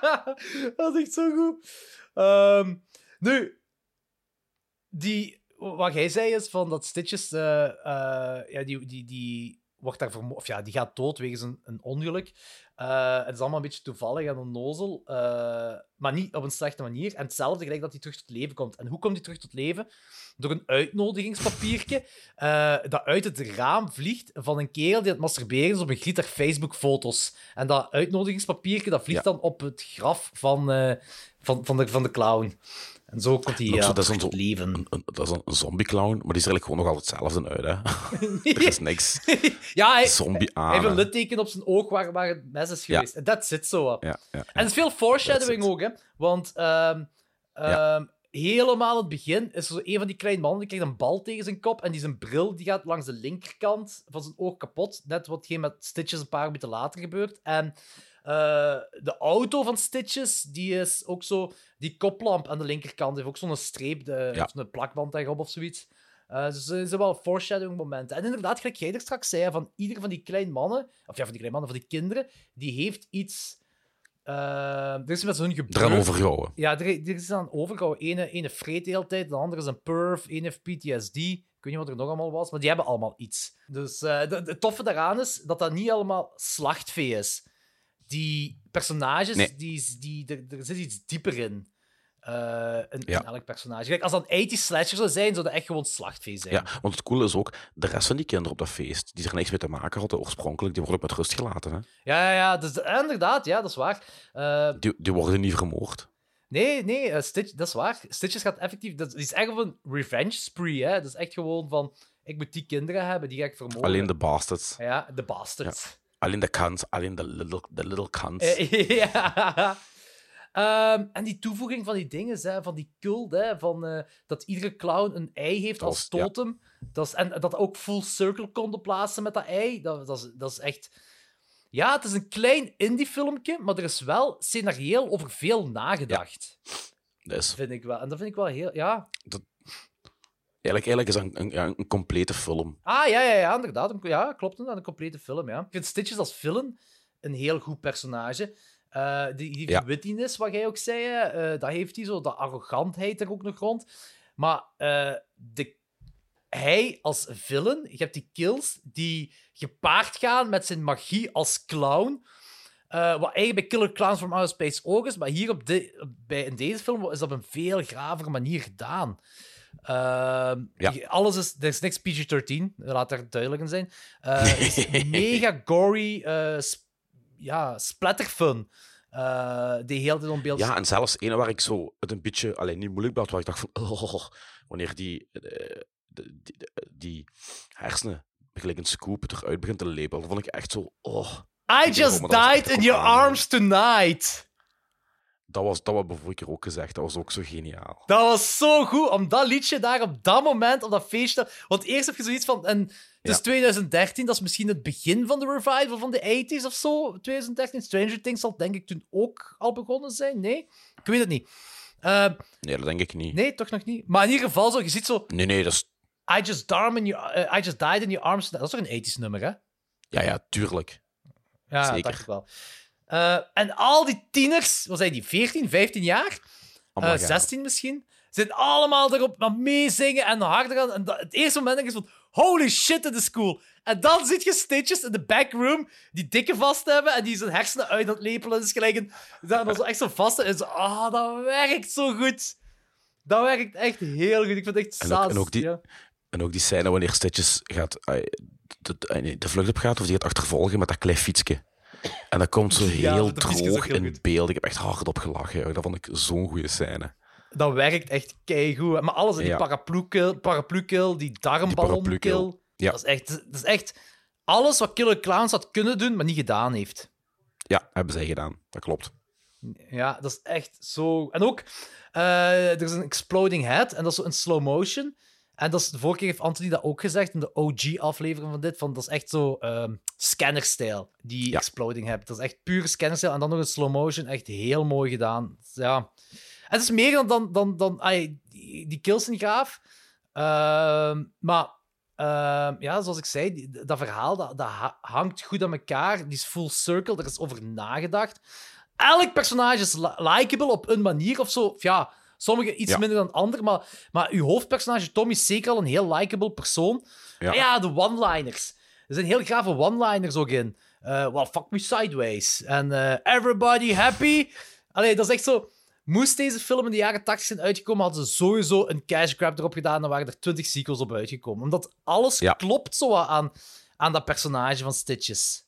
(laughs) dat is zo goed. Ehm, nu, die, wat jij zei is van dat Stitches, eh, eh, ja, die, die, die wordt daar of ja, die gaat dood wegens een ongeluk. Eh, het is allemaal een beetje toevallig en onnozel, eh, maar niet op een slechte manier. En hetzelfde gelijk dat hij terug tot leven komt. En hoe komt hij terug tot leven? Door een uitnodigingspapiertje eh, dat uit het raam vliegt van een kerel die het masturberen is op een grieter Facebook-foto's. En dat uitnodigingspapiertje dat vliegt Ja. dan op het graf van, van, van, de, van de clown. En zo komt hij ja, dat is tot leven. Een, een- dat is een, zombie-clown, maar die is er eigenlijk gewoon nog altijd hetzelfde uit, hè. (laughs) (laughs) er is niks. (laughs) ja, hij, Zombie hij aan. heeft een litteken op zijn oog waar, waar het mes is geweest. En dat zit zo. wat. En er is veel foreshadowing ook, hè. Want Ja. ehm, helemaal het begin is zo een van die kleine mannen die krijgt een bal tegen zijn kop en die zijn bril die gaat langs de linkerkant van zijn oog kapot. Net wat geen met Stitches een paar minuten later gebeurt. En eh, de auto van Stitches, die is ook zo... Die koplamp aan de linkerkant heeft ook zo'n streep, de, Ja. zo'n plakband daarop of zoiets. Eh, dus er zijn wel foreshadowing momenten. En inderdaad, gelijk jij er straks zei, van ieder van die kleine mannen, of ja, van die kleine mannen, van die kinderen, die heeft iets... eh, er is met zo'n gebeurd... Eraan overgehouden. Ja, er, er is aan overgehouden. Ene, ene vreet de hele tijd, de andere is een perf, ene heeft PTSD. Ik weet niet wat er nog allemaal was, maar die hebben allemaal iets. Dus de- het toffe daaraan is dat dat niet allemaal slachtvee is. Die personages, Nee. die, die, er, er zit iets dieper in. eh, in, Ja. in elk personage. Kijk, als dat een 80 slasher zou zijn, zou dat echt gewoon slachtvee zijn. Ja, want het coole is ook, de rest van die kinderen op dat feest, die er niks mee te maken hadden oorspronkelijk, die worden ook met rust gelaten. Hè? ja, ja, ja, dus, eh, inderdaad, ja, dat is waar. Eh, Die, die worden niet vermoord. Nee, nee, eh, Stitch, dat is waar. Stitches gaat effectief... Dat is echt een revenge spree, hè. Dat is echt gewoon van... Ik moet die kinderen hebben, die ga ik vermoorden. Alleen de bastards. Ja, de bastards. Alleen de kans, alleen de little, de little kans. Eh, (laughs) ja. Ehm, en die toevoeging van die dingen, hè, van die cult, hè, van, eh, dat iedere clown een ei heeft als ja. totem. Dat is, en dat ook full circle konden plaatsen met dat ei. Dat, dat, is, dat is echt... Ja, het is een klein indie-filmpje, maar er is wel scenarioel over veel nagedacht. Dat is, Vind ik wel. En dat vind ik wel heel... Ja, eigenlijk, eigenlijk is dat een, een, complete film. Ah, ja, ja, ja, inderdaad. Een- Ja, klopt. Een complete film, ja. Ik vind Stitches als villain een heel goed personage. Eh, die die Ja. wittiness, wat jij ook zei, eh, dat heeft hij zo. De arrogantheid er ook nog rond. Maar eh, de, hij als villain, je hebt die kills die gepaard gaan met zijn magie als clown. Wat eigenlijk bij Killer Clowns from Outer Space ook is, maar hier op de, bij, in deze film is dat op een veel gravere manier gedaan. Ehm, Ja. Alles is, er is niks PG-13, laat daar duidelijk in zijn. Eh, (laughs) is mega gory, eh, sp- ja, splatterfun. eh die heel tijd op beeld Ja, en zelfs ene waar ik zo het een beetje, alleen niet moeilijk had, waar ik dacht van, (laughs) oh, wanneer die, die, de- die hersenen, gelijk een scoop, eruit begint te lepelen, dan vond ik echt zo, oh. I just died in your arms tonight. Dat was, dat vorige keer ook gezegd, dat was ook zo geniaal. Dat was zo goed, om dat liedje daar op dat moment, op dat feestje... Want eerst heb je zoiets van... En het is Ja. 2013, dat is misschien het begin van de revival van de 80s of zo. 2013. Stranger Things zal denk ik toen ook al begonnen zijn. Nee? Ik weet het niet. Eh, Nee, dat denk ik niet. nee, toch nog niet. Maar in ieder geval, zo, je ziet zo... Nee, nee, dat is... I just, darm in your, eh, I just died in your arms. Dat is toch een 80s nummer, hè? Ja, ja, tuurlijk. Ja, dat Zeker. dacht ik wel. Eh, en al die tieners, wat zijn die, 14, 15 jaar? Allemaal Eh, gaaf. 16 misschien. Zijn allemaal erop aan meezingen en harder gaan. En dat, het eerste moment denk ik is van, holy shit, dit is cool. En dan zit je Stitches in de backroom die dikke vast hebben en die zijn hersenen uit aan het lepelen. Dus gelijk daar dan zo echt zo vast. En zo, ah, dat werkt zo goed. Dat werkt echt heel goed. Ik vind het echt En ook- saas. en ook die- ja. En ook die scène wanneer Stitches gaat, de, de, de vlucht op gaat, of die gaat achtervolgen met dat klein fietsje. En dat komt zo heel droog heel in goed. beeld. Ik heb echt hard op gelachen. joh. Dat vond ik zo'n goede scène. Dat werkt echt keigoed. Maar alles, die Ja. paraplu-kill, paraplu-kill, die darmballon-kill. Ja. Dat, is echt, dat is echt alles wat Killer Clowns had kunnen doen, maar niet gedaan heeft. Ja, hebben zij gedaan. Dat klopt. Ja, dat is echt zo... En ook, eh, er is een exploding head, en dat is zo in slow motion. En dat is, de vorige keer heeft Anthony dat ook gezegd, in de OG-aflevering van dit, van dat is echt zo ehm scanner-stijl, die Ja. exploding head. Dat is echt pure scanner-stijl, en dan nog in slow motion, echt heel mooi gedaan. Ja. En het is meer dan... dan, dan, dan die, die kills zijn gaaf, Ehm, maar... ehm, ja, zoals ik zei, die- dat verhaal dat, dat ha- hangt goed aan elkaar. Die is full circle, er is over nagedacht elk personage is li- likable op een manier of zo. Of ja, sommige iets Ja. minder dan ander, maar, maar uw hoofdpersonage Tom is zeker al een heel likable persoon. Ja. Ja, ja de one-liners. Er zijn heel grave one-liners ook in. Eh well, fuck me sideways. En eh, everybody happy. Allee, dat is echt zo... Moest deze film in de jaren 80 zijn uitgekomen, hadden ze sowieso een cash grab erop gedaan. Dan waren er 20 sequels op uitgekomen. Omdat alles Ja. klopt zo aan, aan dat personage van Stitches.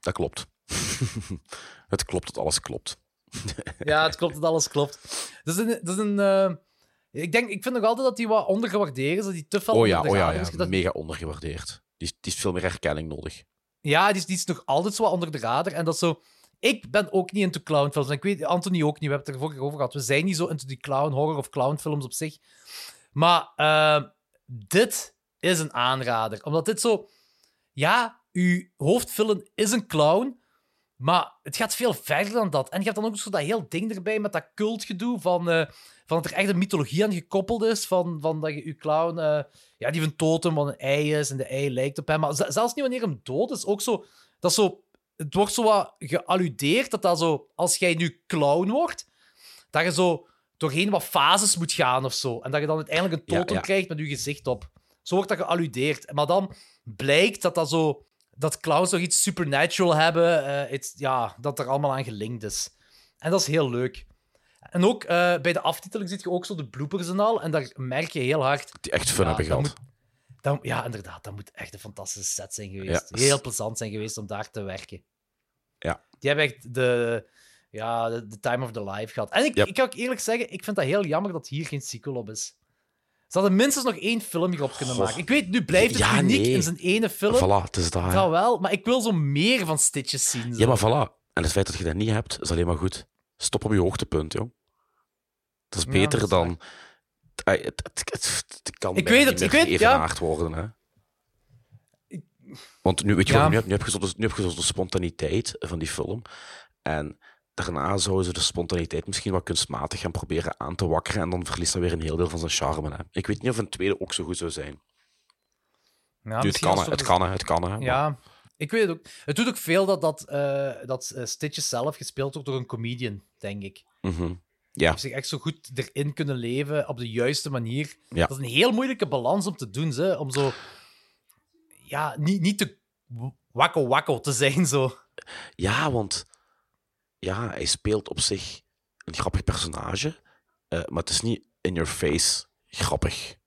Dat klopt. (laughs) het klopt dat alles klopt. (laughs) Ja, het klopt dat alles klopt. Dat is een... Dat is een eh, ik, denk, ik vind nog altijd dat die wat ondergewaardeerd is. Dat die te veel Oh ja, oh ja, ja. is. Dat- mega ondergewaardeerd. Die, is- die is veel meer herkenning nodig. Ja, die is, die is nog altijd zo wat onder de radar. En dat is zo... ik ben ook niet into clownfilms. En ik weet, Anthony ook niet. We hebben het er vorige over gehad. We zijn niet zo into die clown horror of clownfilms op zich. Maar eh, dit is een aanrader. Omdat dit zo... Ja, uw hoofdvillain is een clown. Maar het gaat veel verder dan dat. En je hebt dan ook zo dat heel ding erbij met dat cultgedoe van, eh, van dat er echt een mythologie aan gekoppeld is. Van, van dat je je clown, eh, ja, die van totem van een ei is en de ei lijkt op hem. Maar zelfs niet wanneer hem dood is, ook zo, dat zo, het wordt zo wat gealludeerd dat dat zo, als jij nu clown wordt, dat je zo doorheen wat fases moet gaan of zo. En dat je dan uiteindelijk een Ja, totem ja. krijgt met je gezicht op. Zo wordt dat gealludeerd. Maar dan blijkt dat dat zo dat clowns nog iets supernatural hebben, eh, ja, dat er allemaal aan gelinkt is. En dat is heel leuk. En ook eh, bij de aftiteling zit je ook zo de bloopers en al, en daar merk je heel hard... Die echt fun Ja, hebben gehad. moet- dat- ja, inderdaad, dat moet echt een fantastische set zijn geweest. Ja. Heel plezant zijn geweest om daar te werken. Ja. Die hebben echt de, ja, de, de time of their life gehad. En ik, Yep. ik kan ook eerlijk zeggen, ik vind dat heel jammer dat hier geen sequel op is. Ze hadden minstens nog één film hierop kunnen maken. Ik weet, nu blijft het Ja, uniek nee. in zijn ene film. Voilà, het is daar. Dat wel, maar ik wil zo meer van Stitches zien. Zo. Ja, maar voilà. En het feit dat je dat niet hebt, is alleen maar goed. Stop op je hoogtepunt, joh. Dat is Ja, beter dat is dan... Ai, Het, het, het, het kan Ik bijna weet niet het, meer ik weet- ja. evenaard worden, hè. Want nu, weet je Ja. wat, nu, heb- nu heb je zo de, nu heb je zo de spontaniteit van die film. En daarna zouden ze de spontaniteit misschien wat kunstmatig gaan proberen aan te wakkeren. En dan verliest dat weer een heel deel van zijn charme. Hè. Ik weet niet of een tweede ook zo goed zou zijn. Ja, het kan, het kan, het kan. Hè, maar- Ja, ik weet het ook. Het doet ook veel dat, dat, eh, dat eh, Stitches zelf gespeeld wordt door een comedian, denk ik. Mhm. Ja, zich echt zo goed erin kunnen leven op de juiste manier. Ja. Dat is een heel moeilijke balans om te doen, ze, om zo... Ja, niet, niet te wakkel-wakkel te zijn, zo. Ja, want ja, hij speelt op zich een grappig personage, eh, maar het is niet in your face grappig.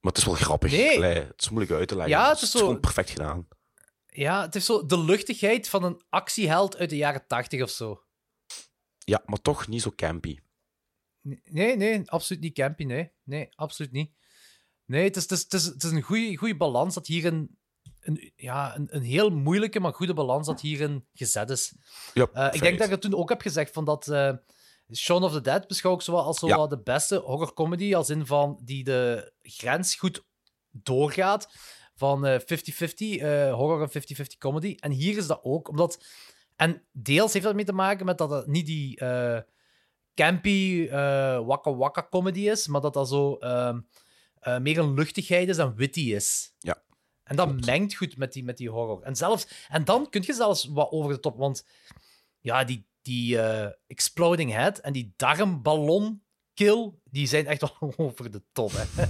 Maar het is wel grappig. Nee. Allee, het is moeilijk uit te leggen. Ja, het is zo- gewoon perfect gedaan. Ja, het heeft zo de luchtigheid van een actieheld uit de jaren tachtig of zo. Ja, maar toch niet zo campy. Nee, nee, absoluut niet campy, nee. Nee, absoluut niet. Nee, het is, het is, het is, het is een goede balans dat hier een, ja, een, een heel moeilijke, maar goede balans dat hierin gezet is. Eh, ik denk dat ik het toen ook heb gezegd, van dat eh Shaun of the Dead beschouw ik zo als zo Ja. wel de beste horrorcomedy, als in van die de grens goed doorgaat van eh, 50-50 eh, horror en 50-50 comedy. En hier is dat ook, omdat... En deels heeft dat mee te maken met dat het niet die campy eh wakka wakka comedy is, maar dat dat zo eh, meer een luchtigheid is en witty is. Ja. En dat mengt goed met die, met die horror. En, zelfs, en dan kun je zelfs wat over de top, want ja, die, die eh, exploding head en die darmballon kill, die zijn echt (laughs) wel over de top. Hè.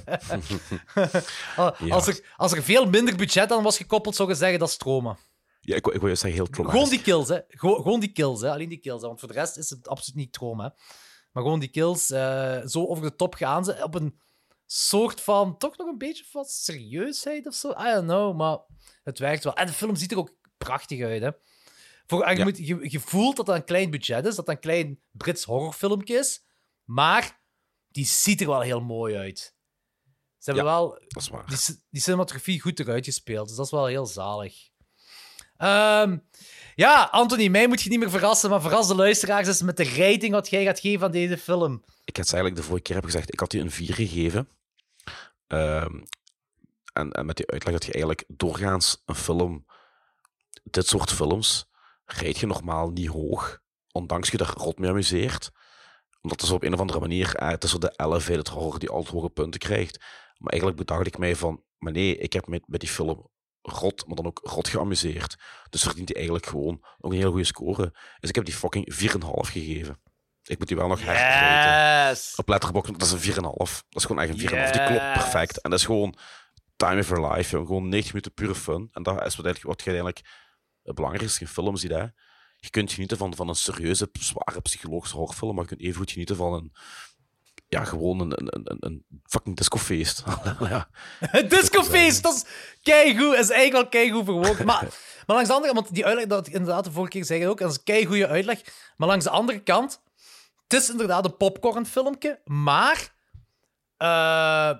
(laughs) als, er, als er veel minder budget aan was gekoppeld, zou je zeggen dat is trauma. Ja, ik, ik wil je zeggen, heel traumatisch. Gewoon die kills, hè. Gewoon, gewoon die kills, hè. Alleen die kills, hè. Want voor de rest is het absoluut niet trauma, hè. Maar gewoon die kills, eh, zo over de top gaan ze op een soort van, toch nog een beetje van serieusheid of zo. I don't know, maar het werkt wel. En de film ziet er ook prachtig uit, hè. Voor, je, Ja. moet, je, je voelt dat dat een klein budget is, dat dat een klein Brits horrorfilmpje is, maar die ziet er wel heel mooi uit. Ze hebben Ja. wel die, cinematografie goed eruit gespeeld. Dus dat is wel heel zalig. Ehm, ja, Anthony, mij moet je niet meer verrassen, maar verras de luisteraars eens met de rating wat jij gaat geven aan deze film. Ik had ze eigenlijk de vorige keer heb gezegd, ik had die een 4 gegeven. Ehm, en, en met die uitleg dat je eigenlijk doorgaans een film, dit soort films, rijd je normaal niet hoog, ondanks je daar rot mee amuseert. Omdat het op een of andere manier, eh, het is zo de elevated horror die altijd hoge punten krijgt. Maar eigenlijk bedacht ik mij van, maar nee, ik heb met, met die film rot, maar dan ook rot geamuseerd. Dus verdient hij eigenlijk gewoon ook een hele goede score. Dus ik heb die fucking 4,5 gegeven. Ik moet die wel nog herraten. Yes! Op Letterboxd, dat is een 4,5. Dat is gewoon echt een 4,5. Die klopt Yes. perfect. En dat is gewoon time of your life. joh. Gewoon 90 minuten pure fun. En dat is wat, eigenlijk, wat je eigenlijk het belangrijkste in film ziet. Hè. Je kunt genieten van, van een serieuze, zware psychologische horrorfilm, maar je kunt even goed genieten van een ja, gewoon een, een, een, een fucking discofeest. (laughs) ja. (laughs) Discofeest, dat is keigoed. Dat is eigenlijk wel keigoed verwoord. Maar, (laughs) maar langs de andere kant, want die uitleg, dat ik inderdaad de vorige keer zei ook, dat is een keigoede uitleg. Maar langs de andere kant, het is inderdaad een popcornfilmpje, maar eh,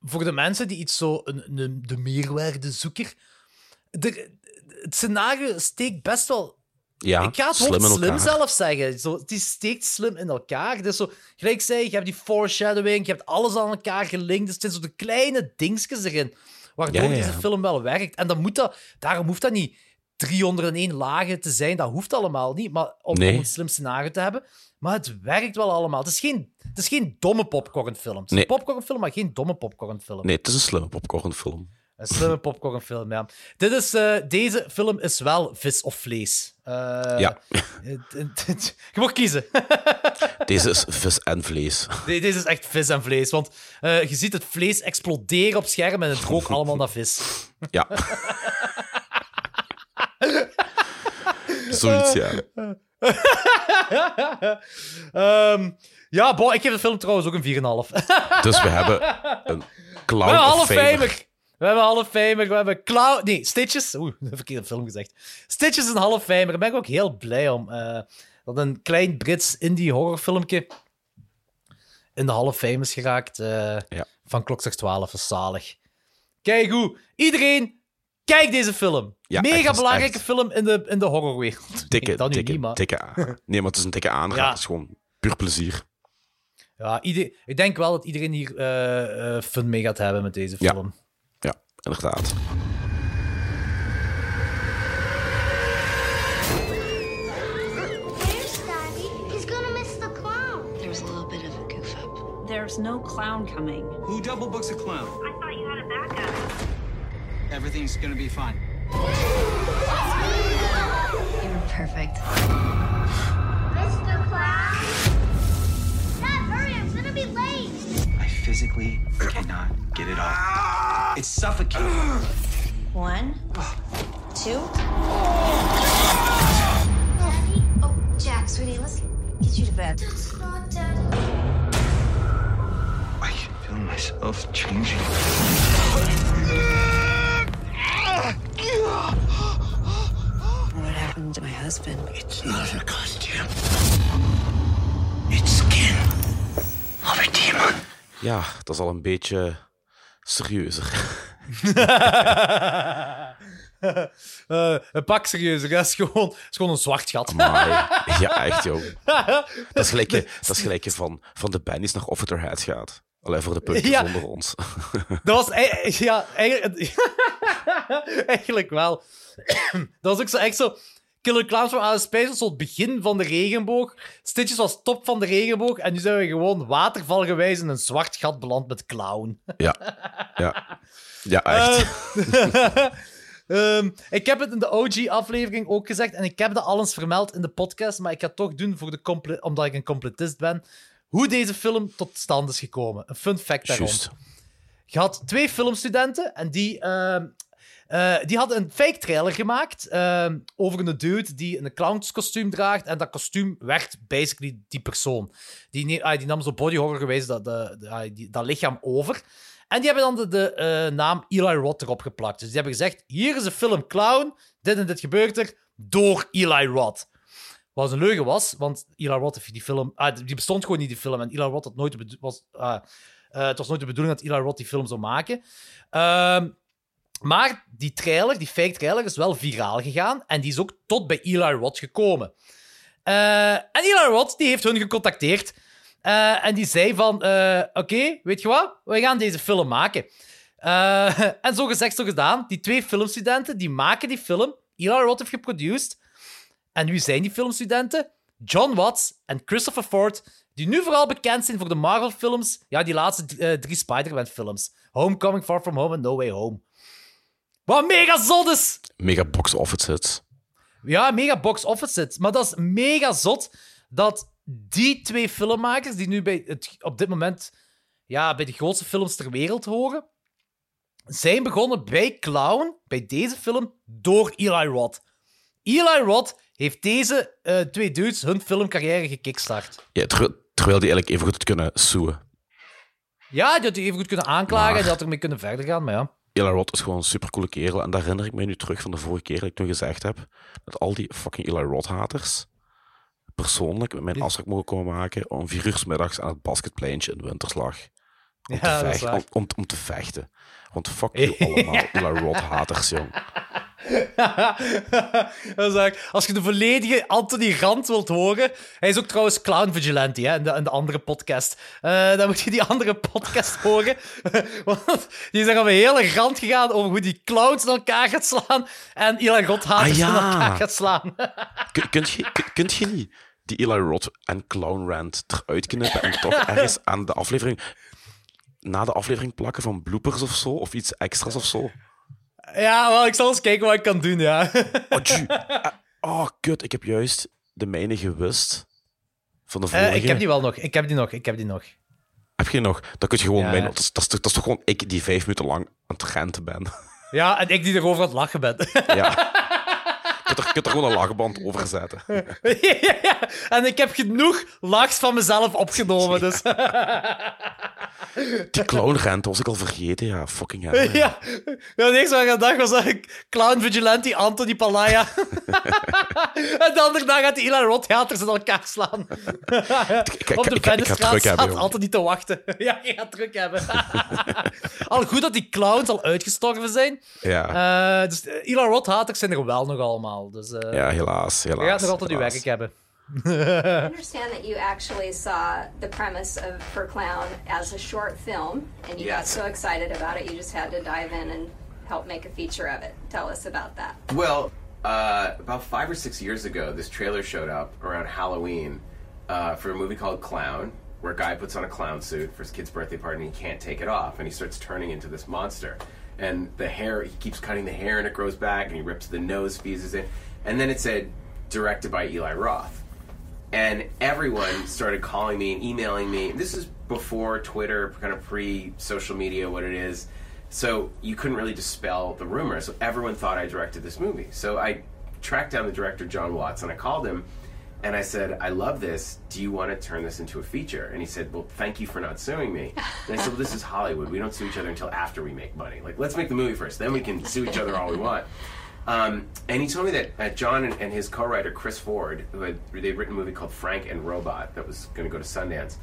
voor de mensen die iets zo, een, een, de meerwaardezoeker, de, het scenario steekt best wel Ja, ik ga het slim slim zelf zeggen. Zo, het is steekt slim in elkaar. Dus zo, gelijk ik zei, je hebt die foreshadowing, je hebt alles aan elkaar gelinkt. Dus het zijn zo de kleine dingetjes erin, waardoor Ja, ja, ja. deze film wel werkt. En dan moet dat, daarom hoeft dat niet 301 lagen te zijn. Dat hoeft allemaal niet, maar om, Nee. om een slim scenario te hebben. Maar het werkt wel allemaal. Het is geen, het is geen domme popcornfilm. Het is Nee. een popcornfilm, maar geen domme popcornfilm. Nee, het is een slimme popcornfilm. Een slimme (laughs) popcornfilm, ja. Dit is, eh, deze film is wel vis of vlees. Eh, Ja. (laughs) Je mag kiezen. (laughs) Deze is vis en vlees. Deze is echt vis en vlees. Want eh, je ziet het vlees exploderen op scherm en het rookt allemaal naar vis. Ja. (laughs) Zoiets, ja. (laughs) Ehm, ja, boh, ik geef de film trouwens ook een 4,5. (laughs) Dus we hebben een We clown hebben of Famer. Famer. We hebben Hall of Famer. We hebben Clown... Nee, Stitches. Oeh, een verkeerde film gezegd. Stitches is een Hall of Famer. Daar ben ik ook heel blij om. eh, dat een klein Brits indie horrorfilmpje in de Hall of Fame is geraakt. eh, Ja. Van Klokslag 12. Dat is zalig. Kijk hoe. Iedereen, kijk deze film. Ja, Mega echt, dat is belangrijke echt- film in de, in de horrorwereld. (laughs) Dikke, Nee, dikke, niet, maar- dikke aan. (laughs) Nee, maar het is een dikke aanrader. Ja. Het is gewoon puur plezier. Ja, ieder- ik denk wel dat iedereen hier eh, eh, fun mee gaat hebben met deze Ja. film. Ja, inderdaad. There's Daddy. He's gonna miss the clown. There was a little bit of a goof up. There's no clown coming. Who double books a clown? I thought you had a backup. Everything's gonna be fine. You were perfect. Mr. Clown? Dad, hurry, I'm gonna be late. I physically cannot get it off. It's suffocating. One, two. Daddy? Oh, Jack, sweetie, let's Get you to bed. That's not Daddy. I can feel myself changing. What happened to my husband? It's not a costume. It's skin of a demon. Ja, dat is al een beetje serieuzer. (laughs) Eh, een pak serieus, dat is gewoon, dat is gewoon een zwart gat. Amai. Ja, echt, joh. (laughs) Dat is gelijk, je- dat is gelijk je van, van de bandies naar Off With Their Head gaat. Alleen voor de punkers (laughs) Ja. onder ons. (laughs) Dat was ei- ja, eigenlijk, (laughs) eigenlijk wel. (clears throat) Dat was ook zo echt zo. Killer Clowns from Outer Space was zo het begin van de regenboog. Stitches was top van de regenboog. En nu zijn we gewoon watervalgewijs in een zwart gat beland met clown. Ja. Ja. Ja, echt. Eh, ehm, ik heb het in de OG-aflevering ook gezegd. En ik heb dat al eens vermeld in de podcast. Maar ik ga het toch doen voor de omdat ik een completist ben. Hoe deze film tot stand is gekomen. Een fun fact daarom. Juist. Je had twee filmstudenten en die, ehm, eh, die hadden een fake trailer gemaakt ehm, over een dude die een clownskostuum draagt. En dat kostuum werd basically die persoon. Die, ne- ah, die nam zo body horror geweest dat, de, ah, die- dat lichaam over. En die hebben dan de, de eh, naam Eli Roth erop geplakt. Dus die hebben gezegd: hier is een film Clown. Dit en dit gebeurt er door Eli Roth. Wat een leugen was, want Eli Roth heeft die film... Ah, die bestond gewoon niet, die film. En Eli Roth had nooit was, ah, eh, het was nooit de bedoeling dat Eli Roth die film zou maken. Ehm, maar die trailer, die fake trailer, is wel viraal gegaan. En die is ook tot bij Eli Roth gekomen. Eh, en Eli Roth die heeft hun gecontacteerd. Eh, en die zei van... Oké, weet je wat? We gaan deze film maken. (laughs) En zo gezegd, zo gedaan. Die twee filmstudenten, die maken die film. Eli Roth heeft geproduced. En wie zijn die filmstudenten? John Watts en Christopher Ford, die nu vooral bekend zijn voor de Marvel-films. Ja, die laatste eh, drie Spider-Man-films. Homecoming, Far From Home en No Way Home. Wat mega zot is! Mega box office hits. Ja, mega box office hits. Maar dat is mega zot dat die twee filmmakers, die nu bij het, op dit moment ja, bij de grootste films ter wereld horen, zijn begonnen bij Clown, bij deze film, door Eli Roth. Eli Roth heeft deze eh, twee dudes hun filmcarrière gekickstart. Ja, ter- terwijl die eigenlijk even goed had kunnen suen. Ja, die had hij even goed kunnen aanklagen en Maar- die had ermee kunnen verder gaan, maar ja. Eli Roth is gewoon een supercoole kerel. En daar herinner ik me nu terug van de vorige keer dat ik toen gezegd heb dat al die fucking Eli Roth-haters persoonlijk met mijn afspraak mogen komen maken om vier uur middags aan het basketpleintje in Winterslag. Om, Ja, te, vechten, om, om te vechten. Want fuck you (laughs) allemaal, Eli Roth-haters, jong. (laughs) Dat is als je de volledige Anthony Rand wilt horen. Hij is ook trouwens Clown Vigilante hè, in, de, in de andere podcast. Eh, dan moet je die andere podcast (laughs) horen. Want die is er op een hele rand gegaan over hoe die clowns in elkaar gaat slaan. En Eli Roth haters Ah, ja. in elkaar gaat slaan. (laughs) Kun, kunt, je, kun- kunt je niet die Eli Roth en Clown Rant eruit knippen en toch ergens aan de aflevering... Na de aflevering plakken van bloopers of zo? Of iets extra's of zo? Ja, wel, ik zal eens kijken wat ik kan doen, ja. Oh, ju- ah, (laughs) oh, kut. Ik heb juist de mijne gewist. Van de Eh, vorige. ik heb die wel nog. Ik heb die nog. Ik heb die nog. Heb je nog? Dan kun je gewoon... Ja. Mijn, dat, is, dat, is, toch- dat is toch gewoon ik die vijf minuten lang aan het renten ben. Ja, en ik die erover aan het lachen ben. ja. (laughs) Kunt er, kunt er gewoon een lachband over zetten. (laughs) ja, en ik heb genoeg lachs van mezelf opgenomen, dus... Die clownrente was ik al vergeten, ja. Fucking hell. ja. Ja, ja het eerste wat ik aan dacht was eigenlijk Clown Vigilante, Anthony Palaya. (laughs) en de andere dag gaat die Eli Roth haters in elkaar slaan. ik- Op de ik- ik hebben, staat jongen. Anthony te wachten. (laughs) ja, je gaat druk hebben. al goed dat die clowns al uitgestorven zijn. Ja. Eh, dus eh, Eli Roth haters zijn er wel nog allemaal. Dus eh Ja, helaas. helaas je gaat nog altijd uw helaas. werk hebben. I understand that you actually saw the premise of For Clown as a short film, and you got so excited about it, you just had to dive in and help make a feature of it. Tell us about that. Well, uh, about five or six years ago, this trailer showed up around Halloween uh, for a movie called Clown, where a guy puts on a clown suit for his kid's birthday party and he can't take it off, and he starts turning into this monster. And the hair, he keeps cutting the hair and it grows back, and he rips the nose, fuses it. And then it said, directed by Eli Roth. And everyone started calling me and emailing me. This is before Twitter, kind of pre social media, what it is. So you couldn't really dispel the rumor. So everyone thought I directed this movie. So I tracked down the director, John Watts, and I called him and I said, I love this. Do you want to turn this into a feature? And he said, Well, thank you for not suing me. And I said, Well, this is Hollywood. We don't sue each other until after we make money. Like, let's make the movie first. Then we can sue each other all we want. Um, and he told me that uh, John and, and his co-writer Chris Ford, who had they'd written a movie called Frank and Robot that was going to go to Sundance,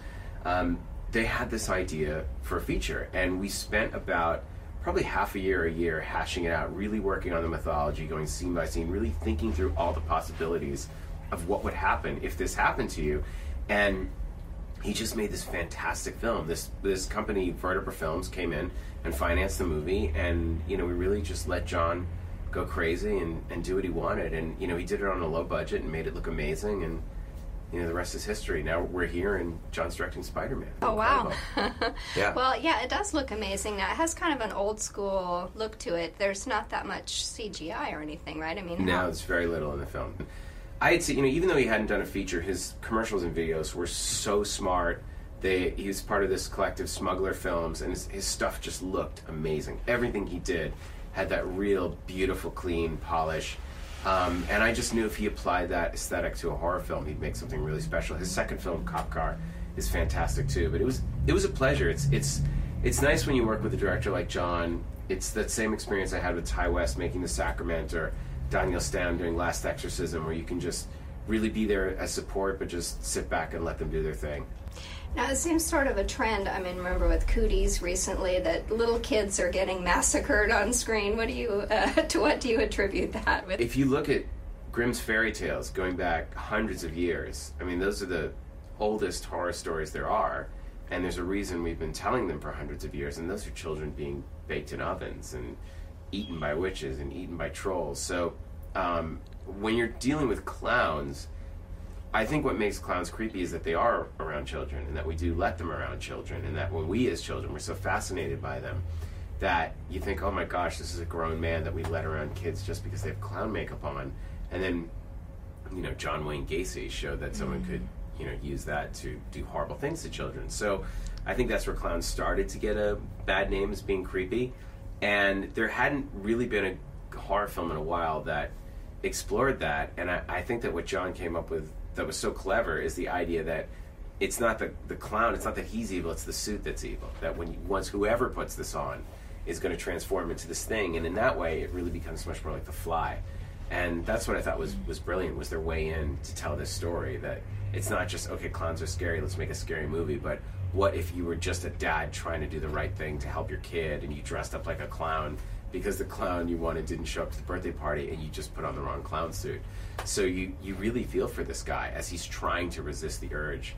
um, they had this idea for a feature, and we spent about probably half a year, a year hashing it out, really working on the mythology, going scene by scene, really thinking through all the possibilities of what would happen if this happened to you, and he just made this fantastic film. This this company, Vertebra Films, came in and financed the movie, and you know we really just let John go crazy and, and do what he wanted, and you know he did it on a low budget and made it look amazing, and you know the rest is history. Now we're here, and John's directing Spider Man. Oh wow! (laughs) Yeah. Well, yeah, it does look amazing. Now it has kind of an old school look to it. There's not that much CGI or anything, right? I mean, No, how- there's very little in the film. I had seen, you know, even though he hadn't done a feature, his commercials and videos were so smart. They, he was part of this collective Smuggler Films, and his, his stuff just looked amazing. Everything he did had that real, beautiful, clean polish. Um, and I just knew if he applied that aesthetic to a horror film, he'd make something really special. His second film, Cop Car, is fantastic too. But it was it was a pleasure. It's it's it's nice when you work with a director like John. It's that same experience I had with Ty West making The Sacrament or Daniel Stam doing Last Exorcism, where you can just really be there as support, but just sit back and let them do their thing. Now it seems sort of a trend. I mean, remember with Cooties recently that little kids are getting massacred on screen. What do you (laughs) uh, to what do you attribute that with? If you look at Grimm's fairy tales going back hundreds of years, I mean, those are the oldest horror stories there are, and there's a reason we've been telling them for hundreds of years, and those are children being baked in ovens and eaten by witches and eaten by trolls. So um, when you're dealing with clowns, I think what makes clowns creepy is that they are around children and that we do let them around children and that when we as children we're so fascinated by them that you think, oh my gosh, this is a grown man that we let around kids just because they have clown makeup on. And then, you know, John Wayne Gacy showed that someone could, you know, use that to do horrible things to children. So I think that's where clowns started to get a bad name as being creepy. And there hadn't really been a horror film in a while that explored that. And I, I think that what John came up with that was so clever is the idea that it's not the, the clown, it's not that he's evil, it's the suit that's evil. That when you, once whoever puts this on is going to transform into this thing. And in that way, it really becomes much more like The Fly. And that's what I thought was, was brilliant, was their way in to tell this story that it's not just, okay, clowns are scary, let's make a scary movie, but what if you were just a dad trying to do the right thing to help your kid and you dressed up like a clown because the clown you wanted didn't show up to the birthday party and you just put on the wrong clown suit. So you you really feel for this guy as he's trying to resist the urge,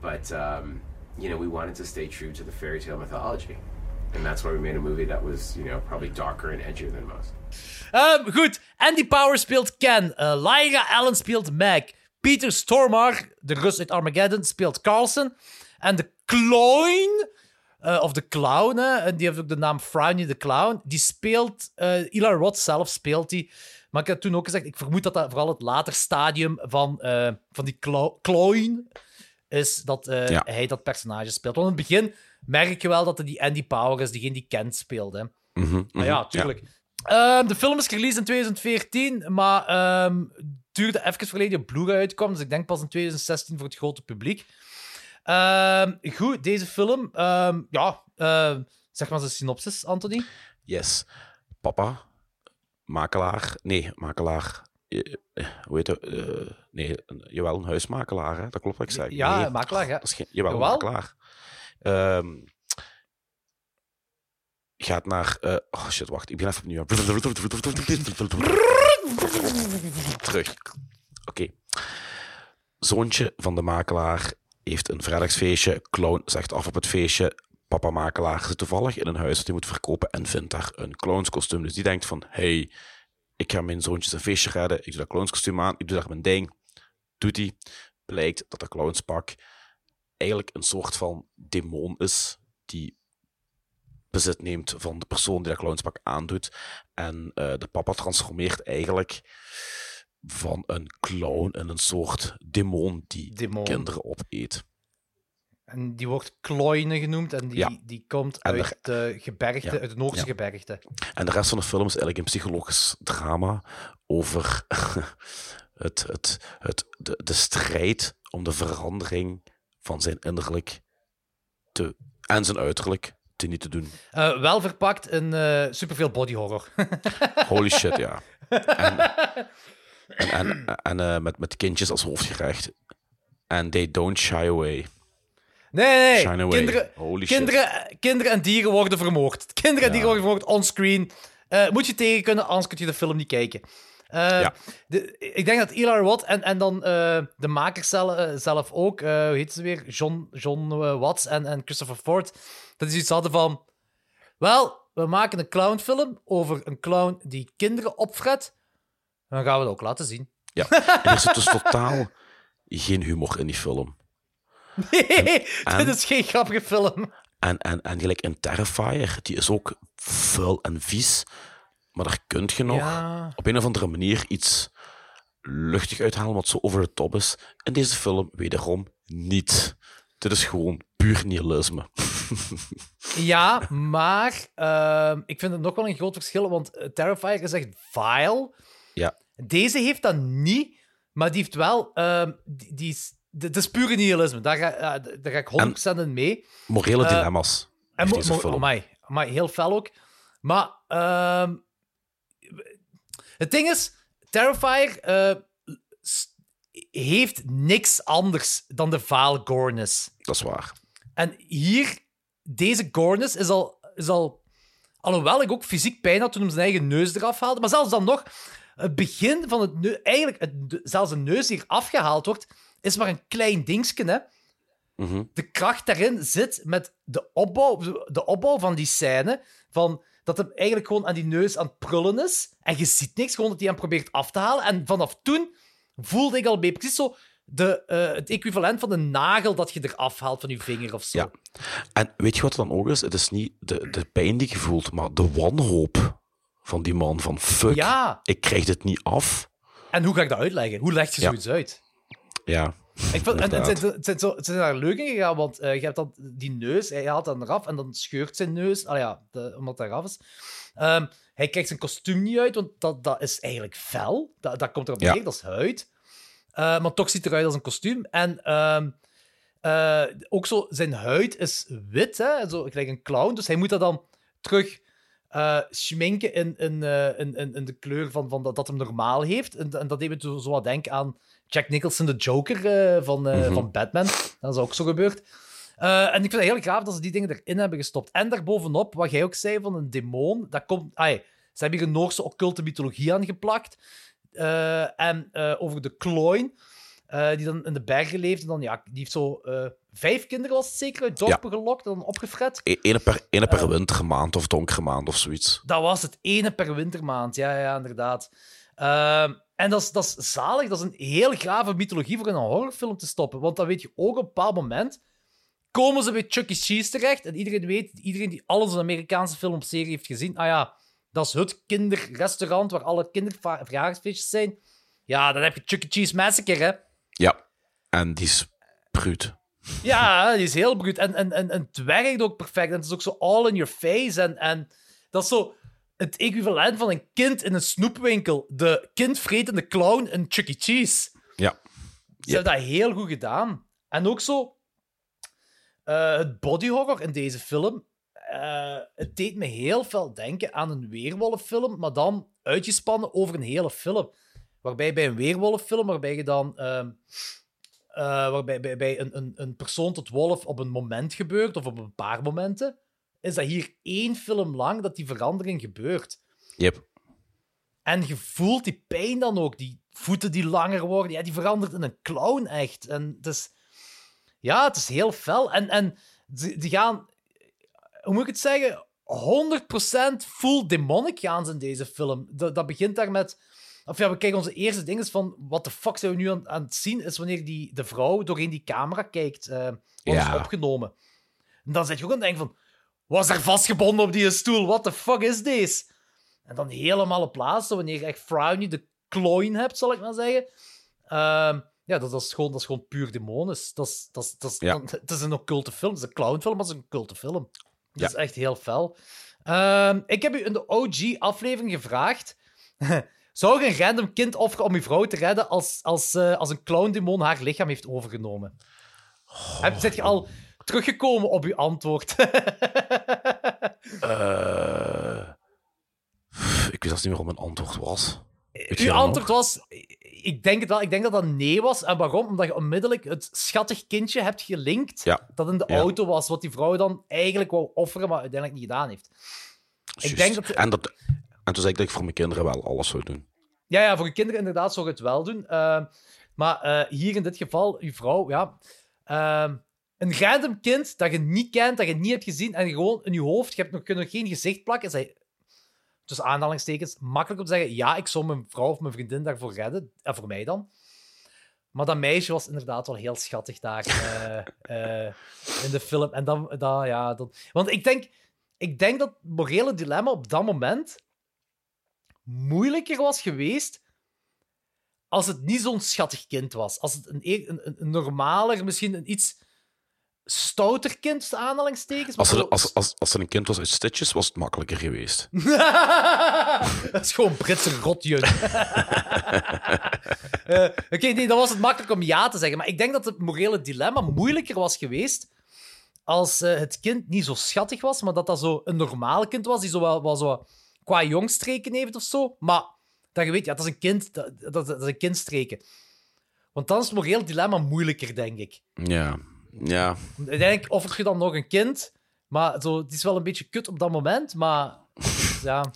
but um, you know we wanted to stay true to the fairy tale mythology, and that's why we made a movie that was you know probably darker and edgier than most. Um, goed, Andy Power speelt Ken. Uh, Lyra Allen speelt Meg. Peter Stormare, de Rus uit Armageddon, speelt Carlson. En de clown, uh, of de clown, hè, en die heeft ook de naam Frowny the Clown, die speelt... Uh, Eli Roth zelf speelt die. Maar ik heb toen ook gezegd, ik vermoed dat dat vooral het later stadium van, uh, van die clown is, dat ja. hij dat personage speelt. Want in het begin merk je wel dat het die Andy Power is, diegene die Ken speelde. Mm -hmm, maar ja, tuurlijk. Ja. Um, de film is released in 2014, maar um, duurde even de Blu-ray uitkwam. Dus ik denk pas in 2016 voor het grote publiek. Um, goed, deze film. ja, uh, zeg maar zijn synopsis, Anthony. Yes. Papa, makelaar. Nee, makelaar. Hoe heet het? Uh, nee, jawel, een huismakelaar. Hè? Dat klopt wat ik zeg. Ja, nee, makelaar. Ja. Geen, jawel, jawel, makelaar. Um, gaat naar. Uh, oh shit, wacht. Ik ben even opnieuw. Terug. Oké. Okay. Zoontje van de makelaar heeft een vrijdagsfeestje. Clown zegt af op het feestje. Papa makelaar zit toevallig in een huis dat hij moet verkopen en vindt daar een clownskostuum. Dus die denkt van, hey, ik ga mijn zoontje zijn feestje redden. Ik doe dat clownskostuum aan. Ik doe daar mijn ding. Doet hij. Blijkt dat dat clownspak eigenlijk een soort van demon is die bezit neemt van de persoon die dat clownspak aandoet. En uh, de papa transformeert eigenlijk van een clown in een soort demon die demon. kinderen opeet. En die wordt Kloine genoemd en die, ja. die komt en uit de gebergte, ja. uit het Noorse ja. gebergte. En de rest van de film is eigenlijk een psychologisch drama over (laughs) het, het, het, de, de strijd om de verandering van zijn innerlijk te, en zijn uiterlijk te niet te doen. Uh, wel verpakt in uh, superveel body horror. (laughs) Holy shit, ja. En, (laughs) en, en, uh, met, met kindjes als hoofdgerecht. En they don't shy away. Nee, nee, away. Kinderen, Holy kinderen, shit. kinderen en dieren worden vermoord. Kinderen en dieren worden vermoord onscreen. Uh, moet je tegen kunnen, anders kun je de film niet kijken. Uh, ja. de, ik denk dat Eli Roth en, en dan uh, de makers zelf, zelf ook, hoe heet ze weer? John, John Watts en, en Christopher Ford, dat die iets hadden van... Wel, we maken een clownfilm over een clown die kinderen opfret. Dan gaan we het ook laten zien. Ja, en er zit dus totaal geen humor in die film. Nee, en, (laughs) dit is geen grappige film. En, en, en gelijk in Terrifier, die is ook vuil en vies. Maar daar kun je nog ja. op een of andere manier iets luchtig uithalen wat zo over de top is. In deze film wederom niet. Dit is gewoon puur nihilisme. (laughs) ja, maar uh, ik vind het nog wel een groot verschil, want uh, Terrifier is echt vile. Ja. Deze heeft dat niet, maar die heeft wel... Uh, die, die is, dat is pure nihilisme. Daar ga, uh, daar ga ik 100% in mee. Morele dilemma's. En mo mo amai, amai, heel fel ook. Maar ehm, het ding is, Terrifier heeft niks anders dan de vaal goreness. Dat is waar. En hier, deze goreness is al, is al... Alhoewel ik ook fysiek pijn had toen hij zijn eigen neus eraf haalde. Maar zelfs dan nog, het begin van het neus... Eigenlijk, het, zelfs een neus die afgehaald wordt, is maar een klein dingetje, hè. Mm -hmm. De kracht daarin zit met de opbouw, de opbouw van die scène, van dat hem eigenlijk gewoon aan die neus aan het prullen is. En je ziet niks, gewoon dat hij hem probeert af te halen. En vanaf toen voelde ik al bij precies zo de, uh, het equivalent van een nagel dat je eraf haalt van je vinger of zo. Ja. En weet je wat dan ook is? Het is niet de, de pijn die je voelt, maar de wanhoop van die man. Van fuck, ja. ik krijg dit niet af. En hoe ga ik dat uitleggen? Hoe leg je Ja. zoiets uit? Ja. Ik vind, en, het, het, daar leuk in gegaan, want eh, je hebt dan die neus, hij haalt dan eraf en dan scheurt zijn neus, ah ja, de, omdat hij eraf is. Ehm, hij krijgt zijn kostuum niet uit, want dat, dat is eigenlijk fel. Dat, dat komt erop Ja. neer, dat is huid. Eh, maar toch ziet het eruit als een kostuum. En ehm, eh, ook zo, zijn huid is wit, hè? Zo, gelijk een clown. Dus hij moet dat dan terug eh schminken in, in, eh, in, in, in de kleur van, van dat, dat hem normaal heeft. En, en dat deed me zo, zo wat denken aan Jack Nicholson, de Joker eh, van, Mhm. van Batman. Dat is ook zo gebeurd. En ik vind het heel gaaf dat ze die dingen erin hebben gestopt. En daarbovenop, wat jij ook zei van een demon, dat komt... Ai, ze hebben hier een Noorse occulte mythologie aan geplakt. En over de Kloin, die dan in de bergen leeft. En dan, ja, die heeft zo vijf kinderen, was het zeker, uit dorpen gelokt en dan opgefret. E- Ene per, ene per wintermaand of donkere maand of zoiets. Dat was het ene per wintermaand, ja, ja, inderdaad. Ehm, en dat is, dat is zalig, dat is een heel grave mythologie voor in een horrorfilm te stoppen. Want dan weet je ook op een bepaald moment komen ze bij Chuck E. Cheese terecht. En iedereen weet, iedereen die al onze Amerikaanse filmserie heeft gezien, ah ja, dat is het kinderrestaurant waar alle kinderverjaardagsfeestjes zijn. Ja, dan heb je Chuck E. Cheese Massacre, hè. Ja, en die is bruut. Ja, die is heel bruut. En, en, en, en het werkt ook perfect. En het is ook zo all in your face. En, en dat is zo het equivalent van een kind in een snoepwinkel. De kindvretende clown in Chuck E. Cheese. Ja. Ze hebben dat heel goed gedaan. En ook zo... eh, het body horror in deze film... eh, het deed me heel veel denken aan een weerwolffilm, maar dan uitgespannen over een hele film. Waarbij bij een weerwolffilm, waarbij je dan... ehm, eh, waarbij bij, bij een, een, een persoon tot wolf op een moment gebeurt, of op een paar momenten, is dat hier één film lang dat die verandering gebeurt. Yep. En je voelt die pijn dan ook, die voeten die langer worden, ja, die verandert in een clown echt. En het is, ja, het is heel fel. En, en die, die gaan, hoe moet ik het zeggen, 100% full demonic gaan ze in deze film. Dat, dat begint daar met, of ja, we kijken onze eerste ding is van, wat de fuck zijn we nu aan, aan het zien, is wanneer die, de vrouw doorheen die camera kijkt, eh wat Ja. is opgenomen. En dan zit je ook aan het denken van, was er vastgebonden op die stoel? What the fuck is deze? En dan helemaal op plaatsen, wanneer je echt Frowny de Cloyne hebt, zal ik maar zeggen. Ehm, ja, dat, dat, is gewoon, dat is gewoon puur demonisch. Dat is, dat is, dat is, Ja. dan- het is een occulte film. Het is een clownfilm, maar het is een occulte film. Dat Ja. is echt heel fel. Ehm, ik heb u in de OG-aflevering gevraagd... (laughs) Zou je een random kind offeren om je vrouw te redden als, als, eh, als een clown-demon haar lichaam heeft overgenomen? Heb, zit je al teruggekomen op uw antwoord? Eh, ik wist niet meer wat mijn antwoord was. Je Uw nog? antwoord was... Ik denk het wel. Ik denk dat dat nee was. En waarom? Omdat je onmiddellijk het schattig kindje hebt gelinkt Ja. dat in de Ja. auto was, wat die vrouw dan eigenlijk wou offeren, maar uiteindelijk niet gedaan heeft. Ik denk dat... En, dat, en toen zei ik dat ik voor mijn kinderen wel alles zou doen. Ja, ja, voor je kinderen inderdaad zou je het wel doen. Eh, maar eh, hier in dit geval, uw vrouw, ja... eh, een random kind dat je niet kent, dat je niet hebt gezien, en gewoon in je hoofd, je hebt nog, kunt nog geen gezicht plakken, hij, tussen aanhalingstekens, makkelijk om te zeggen, ja, ik zou mijn vrouw of mijn vriendin daarvoor redden. En voor mij dan. Maar dat meisje was inderdaad wel heel schattig daar eh, (laughs) eh, in de film. En dan, dat, ja, dat... Want ik denk, ik denk dat het morele dilemma op dat moment moeilijker was geweest als het niet zo'n schattig kind was. Als het een, e- een, een, een normaler, misschien een iets stouter kind, aanhalingstekens. Als er, als, als, als er een kind was uit Stitches, was het makkelijker geweest. (laughs) dat is gewoon Britse rotjun. (laughs) Eh, Oké, nee, dan was het makkelijk om ja te zeggen. Maar ik denk dat het morele dilemma moeilijker was geweest als eh, het kind niet zo schattig was, maar dat dat zo een normaal kind was, die zo wel, wel zo qua jongstreken heeft of zo. Maar dat je weet, ja, dat is een kind, dat, dat, dat is een kindstreken. Want dan is het moreel dilemma moeilijker, denk ik. Ja. Ja. Uiteindelijk offert je dan nog een kind, maar zo, het is wel een beetje kut op dat moment, maar ja...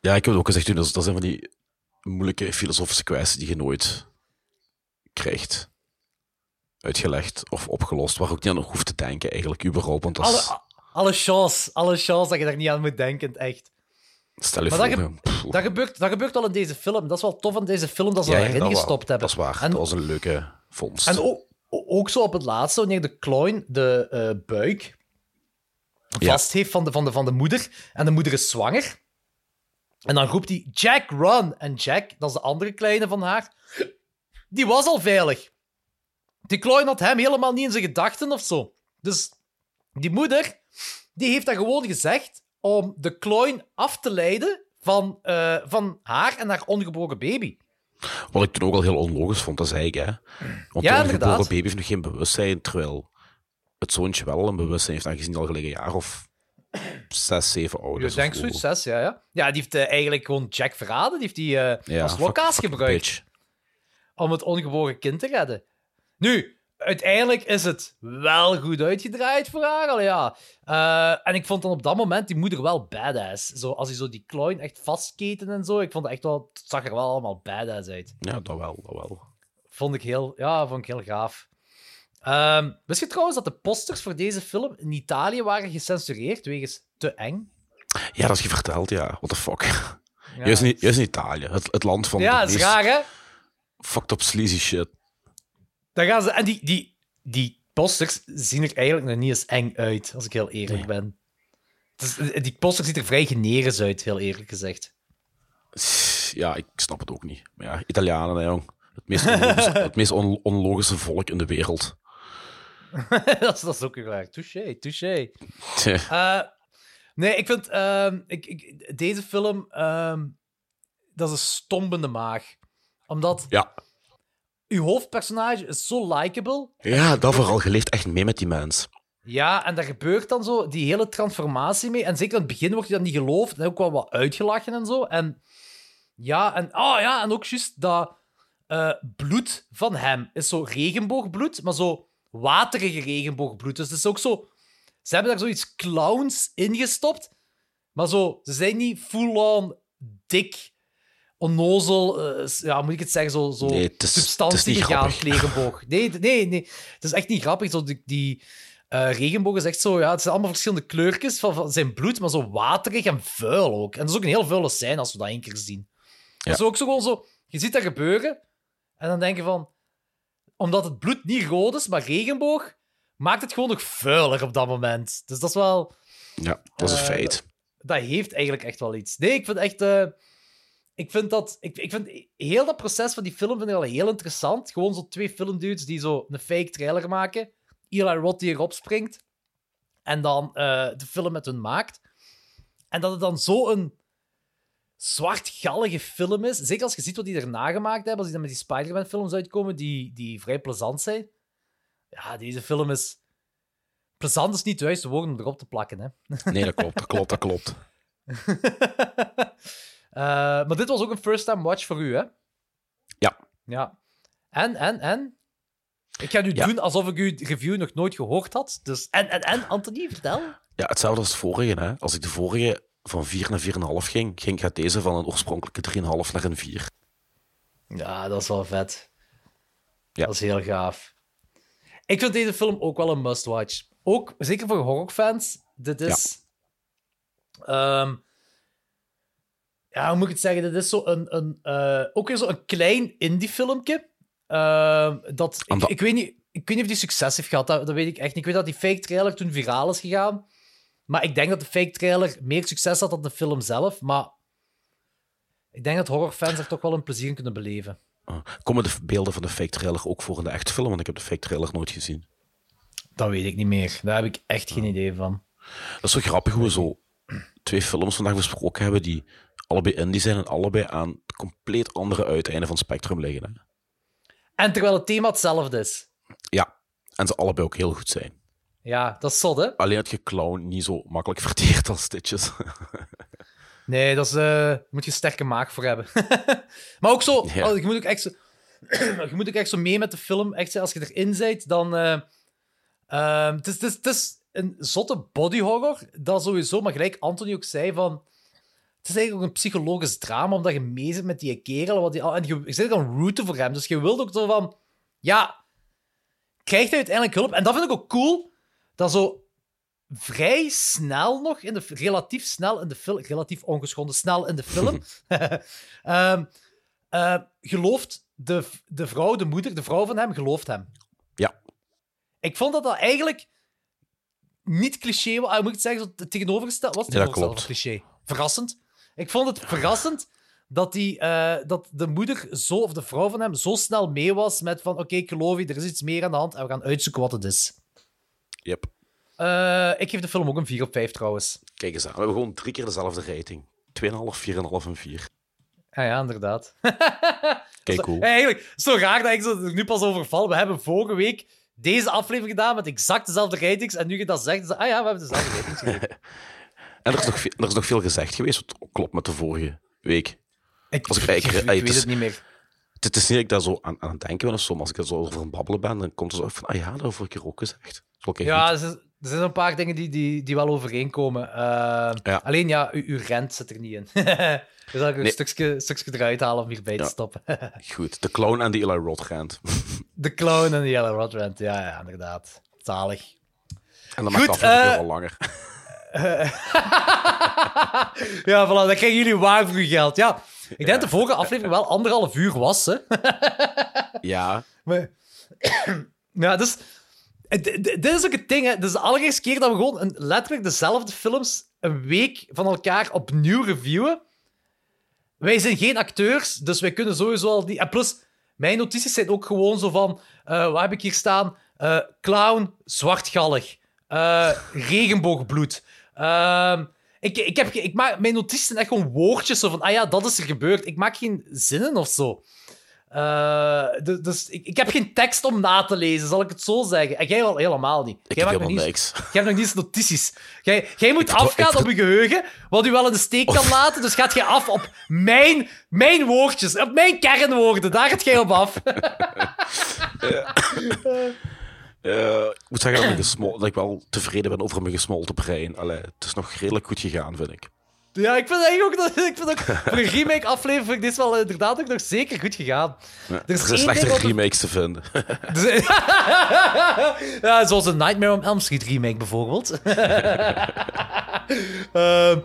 Ja, ik heb het ook gezegd toen. Dat, is- dat zijn van die moeilijke filosofische kwesties die je nooit krijgt uitgelegd of opgelost. Waar ook niet aan hoeft te denken, eigenlijk, überhaupt. Want Alle, alle chance, alle chance dat je daar niet aan moet denken, echt. Stel je Maar voor... dat, ja, ge- pff, dat, gebeurt, dat gebeurt al in deze film. Dat is wel tof aan deze film, dat ze ja, erin dat gestopt hebben. Dat is waar. En, dat was een leuke vondst. en ook, ook zo op het laatste, wanneer de Cloyne de eh, buik vast heeft van de, van, de, van de moeder, en de moeder is zwanger. En dan roept hij, Jack, run! En Jack, dat is de andere kleine van haar, die was al veilig. Die Cloyne had hem helemaal niet in zijn gedachten of zo. Dus die moeder, die heeft dat gewoon gezegd om de Cloyne af te leiden van, eh, van haar en haar ongeboren baby. Wat ik toen ook al heel onlogisch vond, dat zei ik, hè. Want Ja, de inderdaad. geboren baby heeft nog geen bewustzijn, terwijl het zoontje wel een bewustzijn heeft, aangezien al gelijk een jaar of zes, zeven oud is. Ik denk zoiets, zo. zes, ja, ja. Ja, die heeft eh, eigenlijk gewoon Jack verraden. Die heeft die Ja, als lokaas gebruikt bitch. om het ongeboren kind te redden. Nu, uiteindelijk is het wel goed uitgedraaid voor haar. Allee, ja. Eh, en ik vond dan op dat moment die moeder wel badass. Zo, als hij zo die clown echt vastketen en zo. Ik vond het echt wel, het zag er wel allemaal badass uit. Ja, dat wel, dat wel. Vond ik heel, ja, vond ik heel gaaf. Ehm, wist je trouwens dat de posters voor deze film in Italië waren gecensureerd wegens te eng? Ja, dat is je verteld, ja. What the fuck. Juist, in, juist in Italië, het, het land van Ja, dat is meest raar, hè? fucked up sleazy shit. Dan gaan ze, en die, die, die posters zien er eigenlijk nog niet eens eng uit, als ik heel eerlijk ben. Dus, die poster ziet er vrij generisch uit, heel eerlijk gezegd. Ja, ik snap het ook niet. Maar ja, Italianen, hè, jong. Het meest onlogische, (laughs) het meest on- onlogische volk in de wereld. (laughs) dat, is, dat is ook weer waar. Touché, touché. Eh, nee, ik vind ehm, ik, ik, deze film. ehm, dat is een stompende maag. Omdat Ja. Uw hoofdpersonage is zo likable. ja, dat vooral. Je leeft echt mee met die mens. Ja, en daar gebeurt dan zo die hele transformatie mee. En zeker in het begin wordt je dan niet geloofd. En ook wel wat uitgelachen en zo. En ja, en, oh ja, en ook juist dat eh, bloed van hem is zo regenboogbloed, maar zo waterige regenboogbloed. Dus het is ook zo... Ze hebben daar zoiets clowns ingestopt, maar zo, ze zijn niet full-on dik, onnozel, s- ja, moet ik het zeggen, zo, zo Nee, substantie gegaan, regenboog. Nee, nee, nee. Het is echt niet grappig. Zo, die die eh, regenboog is echt zo, ja, het zijn allemaal verschillende kleurtjes van, van zijn bloed, maar zo waterig en vuil ook. En dat is ook een heel vuile scène als we dat één keer zien. Dat is ook zo gewoon zo, je ziet dat gebeuren, en dan denk je van, omdat het bloed niet rood is, maar regenboog, maakt het gewoon nog vuiler op dat moment. Dus dat is wel... Ja, dat is een Eh, feit. Dat heeft eigenlijk echt wel iets. Nee, ik vind echt... ik vind dat... Ik, ik vind heel dat proces van die film vind ik al heel interessant. Gewoon zo twee filmdudes die zo een fake trailer maken. Eli Roth die erop springt. En dan eh, de film met hun maakt. En dat het dan zo een zwartgallige film is. Zeker als je ziet wat die erna gemaakt hebben. Als die dan met die Spider-Man films uitkomen, die, die vrij plezant zijn. Ja, deze film is... Plezant is niet het juiste woord om erop te plakken, hè. Nee, dat klopt, dat klopt, dat klopt. (laughs) Eh, maar dit was ook een first-time watch voor u, hè? Ja. Ja. En, en, en? Ik ga nu Ja. doen alsof ik uw review nog nooit gehoord had. Dus, en, en, en, Anthony, vertel. Ja, hetzelfde als de vorige. Hè. Als ik de vorige van 4 naar 4,5 ging, ging gaat deze van een oorspronkelijke 3,5 naar een 4. Ja, dat is wel vet. Ja. Dat is heel gaaf. Ik vind deze film ook wel een must-watch. Ook, zeker voor horrorfans. Dit is... Ja. Ja, hoe moet ik het zeggen? Dit is zo een, een, eh, ook weer zo'n klein indie-filmpje. Ehm, dat, ik, ik, weet niet, ik weet niet of die succes heeft gehad. Dat, dat weet ik echt niet. Ik weet dat die fake trailer toen viraal is gegaan. Maar ik denk dat de fake trailer meer succes had dan de film zelf. Maar ik denk dat horrorfans er toch wel een plezier in kunnen beleven. Uh, komen de beelden van de fake trailer ook voor in de echte film? Want ik heb de fake trailer nooit gezien. Dat weet ik niet meer. Daar heb ik echt geen idee van. Dat is zo grappig hoe we zo twee films vandaag besproken hebben die allebei indie zijn en allebei aan compleet andere uiteinden van het spectrum liggen. Hè? En terwijl het thema hetzelfde is. Ja, en ze allebei ook heel goed zijn. Ja, dat is zot, hè? Alleen je clown niet zo makkelijk (laughs) verteert als Stitches. (laughs) Nee, dat is, eh, daar moet je sterke maag voor hebben. (laughs) maar ook zo, Ja. oh, je, moet ook echt zo (clears throat) je moet ook echt zo mee met de film. Echt, als je erin zit, dan... eh, ehm, het, is, het, is, het is een zotte body horror, dat sowieso. Maar gelijk Anthony ook zei, van... Het is eigenlijk ook een psychologisch drama, omdat je mee zit met die kerel. Wat die, al- en je, je zit gaan rooten voor hem. Dus je wilt ook zo van... Ja, krijgt hij uiteindelijk hulp? En dat vind ik ook cool, dat zo vrij snel nog, in de, relatief snel in de film, relatief ongeschonden snel in de film, (laughs) (laughs) ehm, eh, gelooft de, de vrouw, de moeder, de vrouw van hem, gelooft hem. Ja. Ik vond dat dat eigenlijk niet cliché was. Ah, moet ik het zeggen, zo het tegenovergesteld was. het Ja, dat tegenovergestelde cliché. Verrassend. Ik vond het verrassend dat, die, eh, dat de moeder zo, of de vrouw van hem zo snel mee was met van oké, ik geloof je, er is iets meer aan de hand en we gaan uitzoeken wat het is. Yep. Eh, ik geef de film ook een 4 op 5 trouwens. Kijk eens aan. We hebben gewoon drie keer dezelfde rating. 2,5, 4,5 en 4. Ja, ja, inderdaad. (laughs) Kijk cool. Eigenlijk, zo raar dat ik er nu pas over val. We hebben vorige week deze aflevering gedaan met exact dezelfde ratings. En nu je dat zegt, ah ja, we hebben dezelfde ratings (laughs) gegeven. En er is, nog veel, er is nog veel gezegd geweest, wat ook klopt met de vorige week. Ik, Als ik, ik, ik- ik ey, weet is- het niet meer. Het het is niet dat ik daar zo aan, aan het denken ben of zo, maar als ik er zo over aan babbelen ben, dan komt er zo van, ah ja, dat heb ik keer ook gezegd. Ja, er zijn, er zijn een paar dingen die, die, die wel overeenkomen. Uh, Alleen ja, uw, uw rent zit er niet in. (laughs) dus zal ik een stukje, stukje eruit halen om hierbij te Ja. stoppen. (laughs) Goed, de clown en de Eli Roth. (laughs) De clown en de Rod Rant, ja, ja, inderdaad. Zalig. En dan Goed, maakt de aflevering eh, wel langer. (laughs) ja, voilà, dan krijgen jullie waar voor je geld. Ja, ik denk dat de vorige aflevering wel anderhalf uur was, hè. (laughs) Ja. Maar, (clears throat) ja, dus... d- Dit is ook het ding, hè. Dit is de allereerste keer dat we gewoon een, letterlijk dezelfde films een week van elkaar opnieuw reviewen. Wij zijn geen acteurs, dus wij kunnen sowieso al die... En plus, mijn notities zijn ook gewoon zo van... eh wat heb ik hier staan? Eh, clown, zwartgallig. Eh, regenboogbloed. Ehm, ik, ik, heb, ik maak, mijn notities zijn echt gewoon woordjes zo van... Ah ja, dat is er gebeurd. Ik maak geen zinnen of zo. Eh, dus dus ik, ik heb geen tekst om na te lezen, zal ik het zo zeggen. En jij wel helemaal niet. Ik jij heb helemaal niet, niks. Jij hebt nog niet eens notities. Jij, jij moet Ik afgaan ik op je geheugen, wat u wel in de steek kan laten. Dus gaat jij af op mijn, mijn woordjes, op mijn kernwoorden. Daar gaat jij op af. (laughs) (laughs) Eh, ik moet zeggen dat, ik (clears throat) gesmol- dat ik wel tevreden ben over mijn gesmolten brein. Allee, het is nog redelijk goed gegaan, vind ik. Ja, ik vind eigenlijk ook dat (laughs) ik vind ook, voor een remake-aflevering vind ik dit wel inderdaad ook nog zeker goed gegaan. Ja, Er er is zijn één slechtere remakes te vinden. Dus- (laughs) ja, zoals een Nightmare on Elm Street remake bijvoorbeeld. (laughs) Ehm,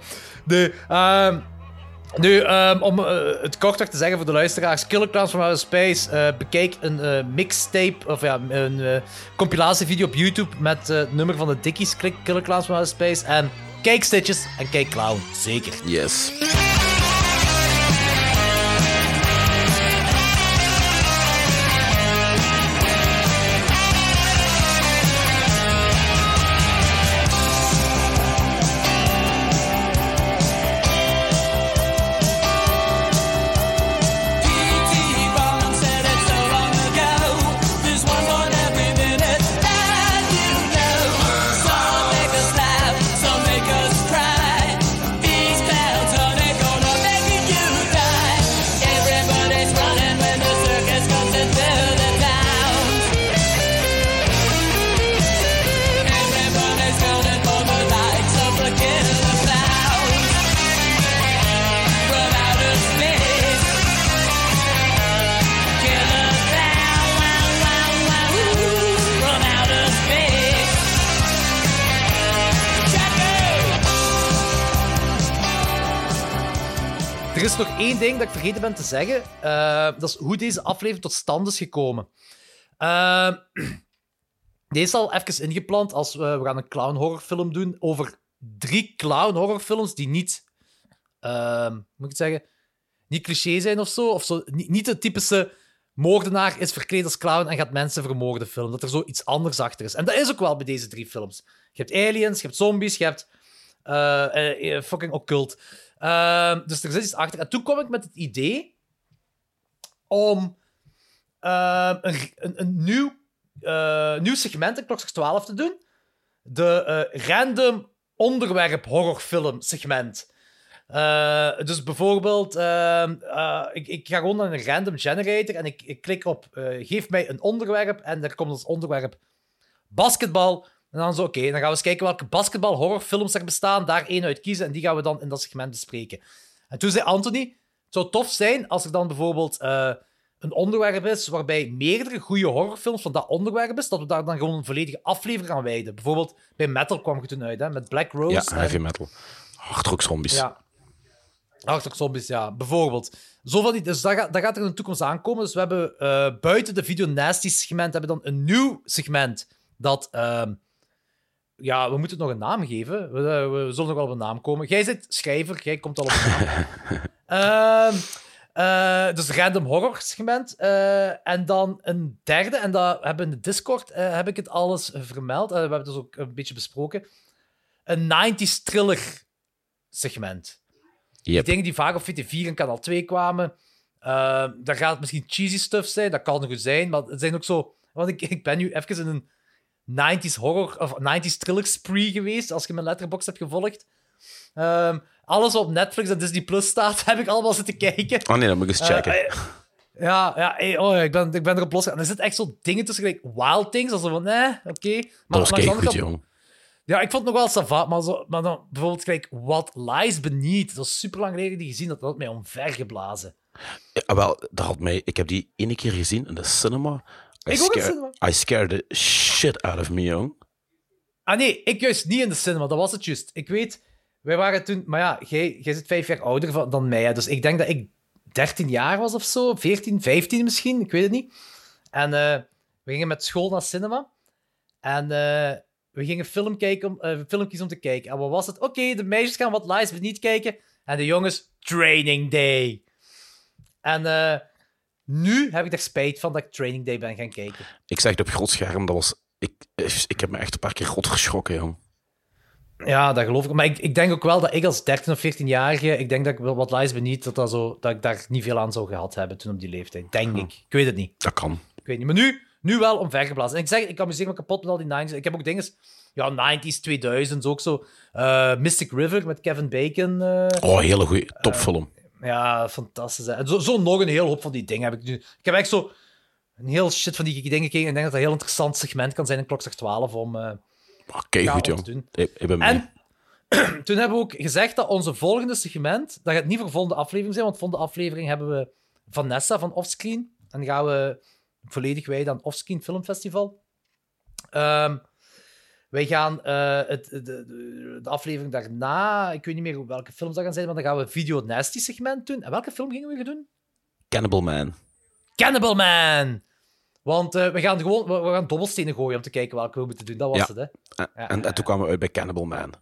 nee, ehm, nu, ehm, om eh, het kortweg te zeggen voor de luisteraars: Killer Clowns from Outer Space. eh, bekijk een eh, mixtape, of ja, een compilatievideo op YouTube met het nummer van de Dickies. Klik Killer Clowns from Outer Space. En kijk Stitches en kijk Clown. Zeker. Yes. Nog één ding dat ik vergeten ben te zeggen. Eh, dat is hoe deze aflevering tot stand is gekomen. Eh, (clears throat) deze is al even ingepland als we, we gaan een clown horrorfilm doen over drie clown horrorfilms die niet, eh, hoe moet ik het zeggen, niet cliché zijn of zo. Of zo niet, niet de typische moordenaar is verkleed als clown en gaat mensen vermoorden film. Dat er zo iets anders achter is. En dat is ook wel bij deze drie films. Je hebt aliens, je hebt zombies, je hebt eh, eh, eh, fucking occult. Ehm, dus er zit iets achter. En toen kwam ik met het idee om ehm, een, een, nieuw, eh, nieuw segment in Klokslag 12 te doen. De eh, random onderwerp horrorfilm segment. Eh, dus bijvoorbeeld, ehm, eh, ik, ik ga gewoon naar een random generator en ik, ik klik op geef mij een onderwerp en daar komt als onderwerp basketbal. En dan zo, oké, dan gaan we eens kijken welke basketbal horrorfilms er bestaan, daar één uit kiezen en die gaan we dan in dat segment bespreken. En toen zei Anthony, het zou tof zijn als er dan bijvoorbeeld eh, een onderwerp is waarbij meerdere goede horrorfilms van dat onderwerp is, dat we daar dan gewoon een volledige aflevering aan wijden. Bijvoorbeeld bij Metal kwam je toen uit, hè, met Black Rose. Ja, en- heavy metal. Hardrock zombies. ja. Zombies, ja. Bijvoorbeeld. Zo van die, dus dat gaat, dat gaat er in de toekomst aankomen. Dus we hebben eh, buiten de Video Nasty segment hebben we dan een nieuw segment. Dat, ehm, ja, we moeten het nog een naam geven. We, eh, we zullen nog wel op een naam komen. Jij zit schrijver, jij komt al op een naam. (laughs) Ehm, eh, dus random horror segment. Eh, en dan een derde, en dat hebben we in de Discord heb ik het alles vermeld. We hebben het dus ook een beetje besproken. Een 90s thriller segment. Yep. Die dingen die vaak op VT4 en kanaal 2 kwamen. Uh, daar gaat het misschien cheesy stuff zijn, dat kan goed zijn, maar het zijn ook zo... Want ik, ik ben nu even in een 90s horror, of 90s thriller spree geweest, als je mijn letterbox hebt gevolgd. Um, alles wat op Netflix en Disney Plus staat, (laughs) heb ik allemaal zitten kijken. Oh nee, dan moet ik eens checken. Uh, Ja, ja hey, oh, ik, ben, ik ben erop losgegaan. Er zitten echt zo dingen tussen, gelijk wild things, als van, nee, oké. Maar Dat was goed, jong. Ja, ik vond het nog wel sava, maar, zo, maar dan bijvoorbeeld gelijk What Lies Beneath. Dat is super lang geleden die gezien, dat dat had mij omvergeblazen. Ja, wel, dat had mij... Ik heb die ene keer gezien in de cinema. I Ik ook in de cinema. I scared the shit out of me, jong. Ah nee, ik juist niet in de cinema, dat was het juist. Ik weet, wij waren toen... Maar ja, jij, jij zit vijf jaar ouder van, dan mij, hè, dus ik denk dat ik 13 jaar was of zo, 14, 15 misschien, ik weet het niet. En eh, we gingen met school naar cinema. En eh, we gingen film kijken om, filmpjes om te kijken. En wat was het? Oké, de meisjes gaan wat lies niet kijken. En de jongens, Training Day. En eh, nu heb ik er spijt van dat ik Training Day ben gaan kijken. Ik zeg het op groot scherm, dat was... Ik, ik heb me echt een paar keer rot geschrokken, jong. Ja, dat geloof ik. Maar ik, ik denk ook wel dat ik als 13 of 14-jarige, ik denk dat ik wel wat lies ben niet, dat, dat, zo, dat ik daar niet veel aan zou gehad hebben toen op die leeftijd. Denk ik. Ik weet het niet. Dat kan. Ik weet niet. Maar nu, nu wel omvergeblazen. En ik zeg, ik amuseer me kapot met al die 90s. Ik heb ook dingen, ja, 90s, 2000s, ook zo. eh, Mystic River met Kevin Bacon. eh, Oh, hele goede topfilm. Ja, fantastisch. hè. En zo, zo nog een heel hoop van die dingen heb ik nu. Ik heb echt zo een heel shit van die dingen gekeken. En ik denk dat dat een heel interessant segment kan zijn in Klokslag 12 om. eh, Oké, ja, goed, om jong. te doen. Ik, ik ben mee. En (clears throat) toen hebben we ook gezegd dat onze volgende segment, dat gaat niet voor volgende aflevering zijn, want volgende aflevering hebben we Vanessa van Offscreen. En dan gaan we volledig wijden aan Offscreen Filmfestival. Ehm wij gaan eh, het, de, de, de aflevering daarna, ik weet niet meer welke films dat gaan zijn, maar dan gaan we Video Nasty segment doen. En welke film gingen we doen? Cannibal Man. Cannibal Man! Want eh, we gaan gewoon we, we gaan dobbelstenen gooien om te kijken welke we moeten doen. Dat was Ja. het, hè? En, Ja, en, toen kwamen we uit bij Cannibal Man.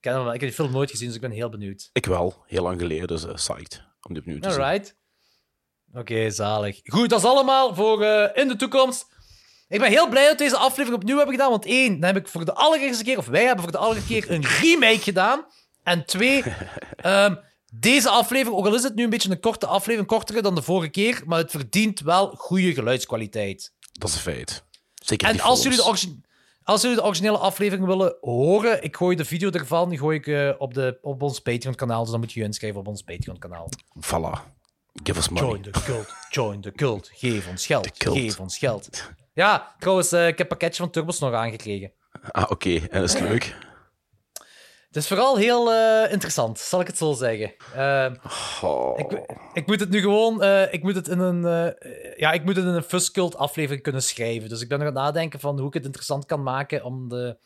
Cannibal Man. Ik heb die film nooit gezien, dus ik ben heel benieuwd. Ik wel, heel lang geleden, dus eh psyched om die opnieuw te zien. Alright. Oké, zalig. Goed, dat is allemaal voor in de toekomst. Ik ben heel blij dat we deze aflevering opnieuw hebben gedaan. Want één, dan heb ik voor de allereerste keer, of wij hebben voor de allereerste keer een remake gedaan. En twee, (laughs) ehm, deze aflevering, ook al is het nu een beetje een korte aflevering, kortere dan de vorige keer, maar het verdient wel goede geluidskwaliteit. Dat is een feit. Zeker En als jullie, de als jullie de originele aflevering willen horen, ik gooi de video ervan die gooi ik, eh, op, de, op ons Patreon-kanaal. Dus dan moet je je inschrijven op ons Patreon-kanaal. Voilà. Give us money. Join the cult, join the cult. Geef ons geld, geef ons geld. (laughs) Ja, trouwens, eh, ik heb een pakketje van Turbos nog aangekregen. Ah, oké. En is het leuk? Het is vooral heel eh, interessant, zal ik het zo zeggen. Eh, Oh. ik, ik moet het nu gewoon... eh, ik moet het in een... eh, ja, ik moet het in een Fuscult aflevering kunnen schrijven. Dus ik ben nog aan het nadenken van hoe ik het interessant kan maken om, de,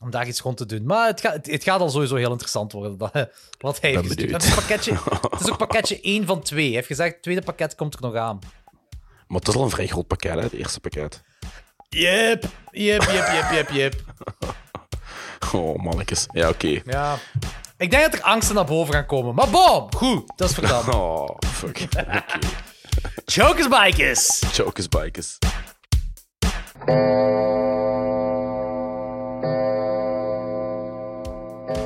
om daar iets rond te doen. Maar het, gaat het, het gaat al sowieso heel interessant worden, dat, wat hij heeft. Het is, pakketje, het is ook pakketje (laughs) 1 van 2. Hij heeft gezegd, het tweede pakket komt er nog aan. Maar het is al een vrij groot pakket, hè, het eerste pakket. Yep, yep, yep, yep, yep, yep. (laughs) Oh, mannetjes. Ja, oké. Ja. Ik denk dat er angsten naar boven gaan komen. Maar bom, goed, dat is dan. (laughs) Oh, fuck. Oké. Chokers Bikers! Chokers bikers.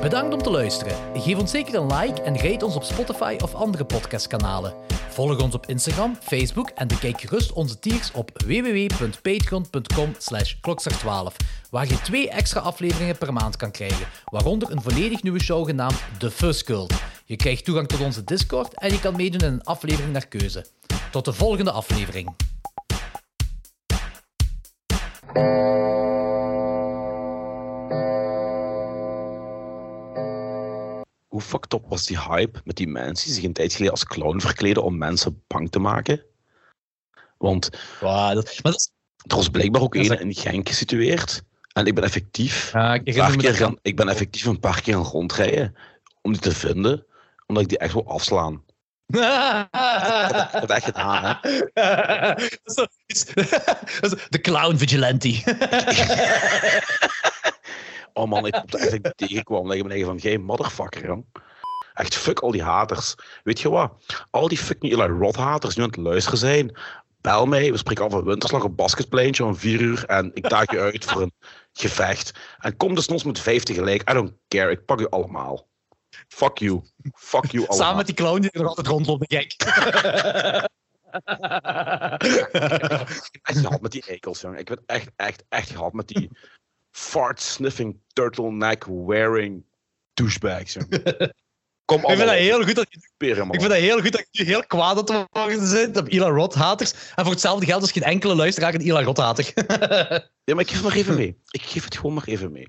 Bedankt om te luisteren. Geef ons zeker een like en rate ons op Spotify of andere podcastkanalen. Volg ons op Instagram, Facebook en bekijk gerust onze tiers op www.patreon.com slash klokslag12, waar je twee extra afleveringen per maand kan krijgen, waaronder een volledig nieuwe show genaamd The Fuzz Cult. Je krijgt toegang tot onze Discord en je kan meedoen in een aflevering naar keuze. Tot de volgende aflevering. Hoe fucked up was die hype met die mensen die zich een tijd geleden als clown verkleden om mensen bang te maken? Want Wow, dat, maar dat er was blijkbaar ook Dat een in Genk gesitueerd. En ik ben effectief, Ja, ik paar keer dat- gaan, ik ben effectief een paar keer gaan rondrijden om die te vinden, omdat ik die echt wil afslaan. (laughs) Het echt gedaan, hè. Dat (laughs) dat De clown vigilante. (laughs) Oh man, ik hoopte echt ik tegenkwam. Dat ik me van, jij motherfucker, jong. Echt, fuck al die haters. Weet je wat? Al die fucking Eli Roth haters nu aan het luisteren zijn. Bel mij, we spreken af een winterslag op basketpleintje om vier uur. En ik daag je uit voor een gevecht. En kom dus met vijf tegelijk. I don't care, ik pak u allemaal. Fuck you. Fuck you allemaal. Samen met die clown die er altijd rondloopt, de gek. (laughs) echt gehad met die eikels, jong. Ik werd echt, echt, echt gehad met die fart-sniffing, turtleneck-wearing douchebags. (laughs) Kom Ik vind dat heel goed dat. Ik vind dat heel goed dat je heel kwaad aan het worden bent op Eli Roth-haters. En voor hetzelfde geld is geen enkele luisteraar een Eli Roth-hater. (laughs) Ja, maar ik geef het maar even mee. Ik geef het gewoon maar even mee.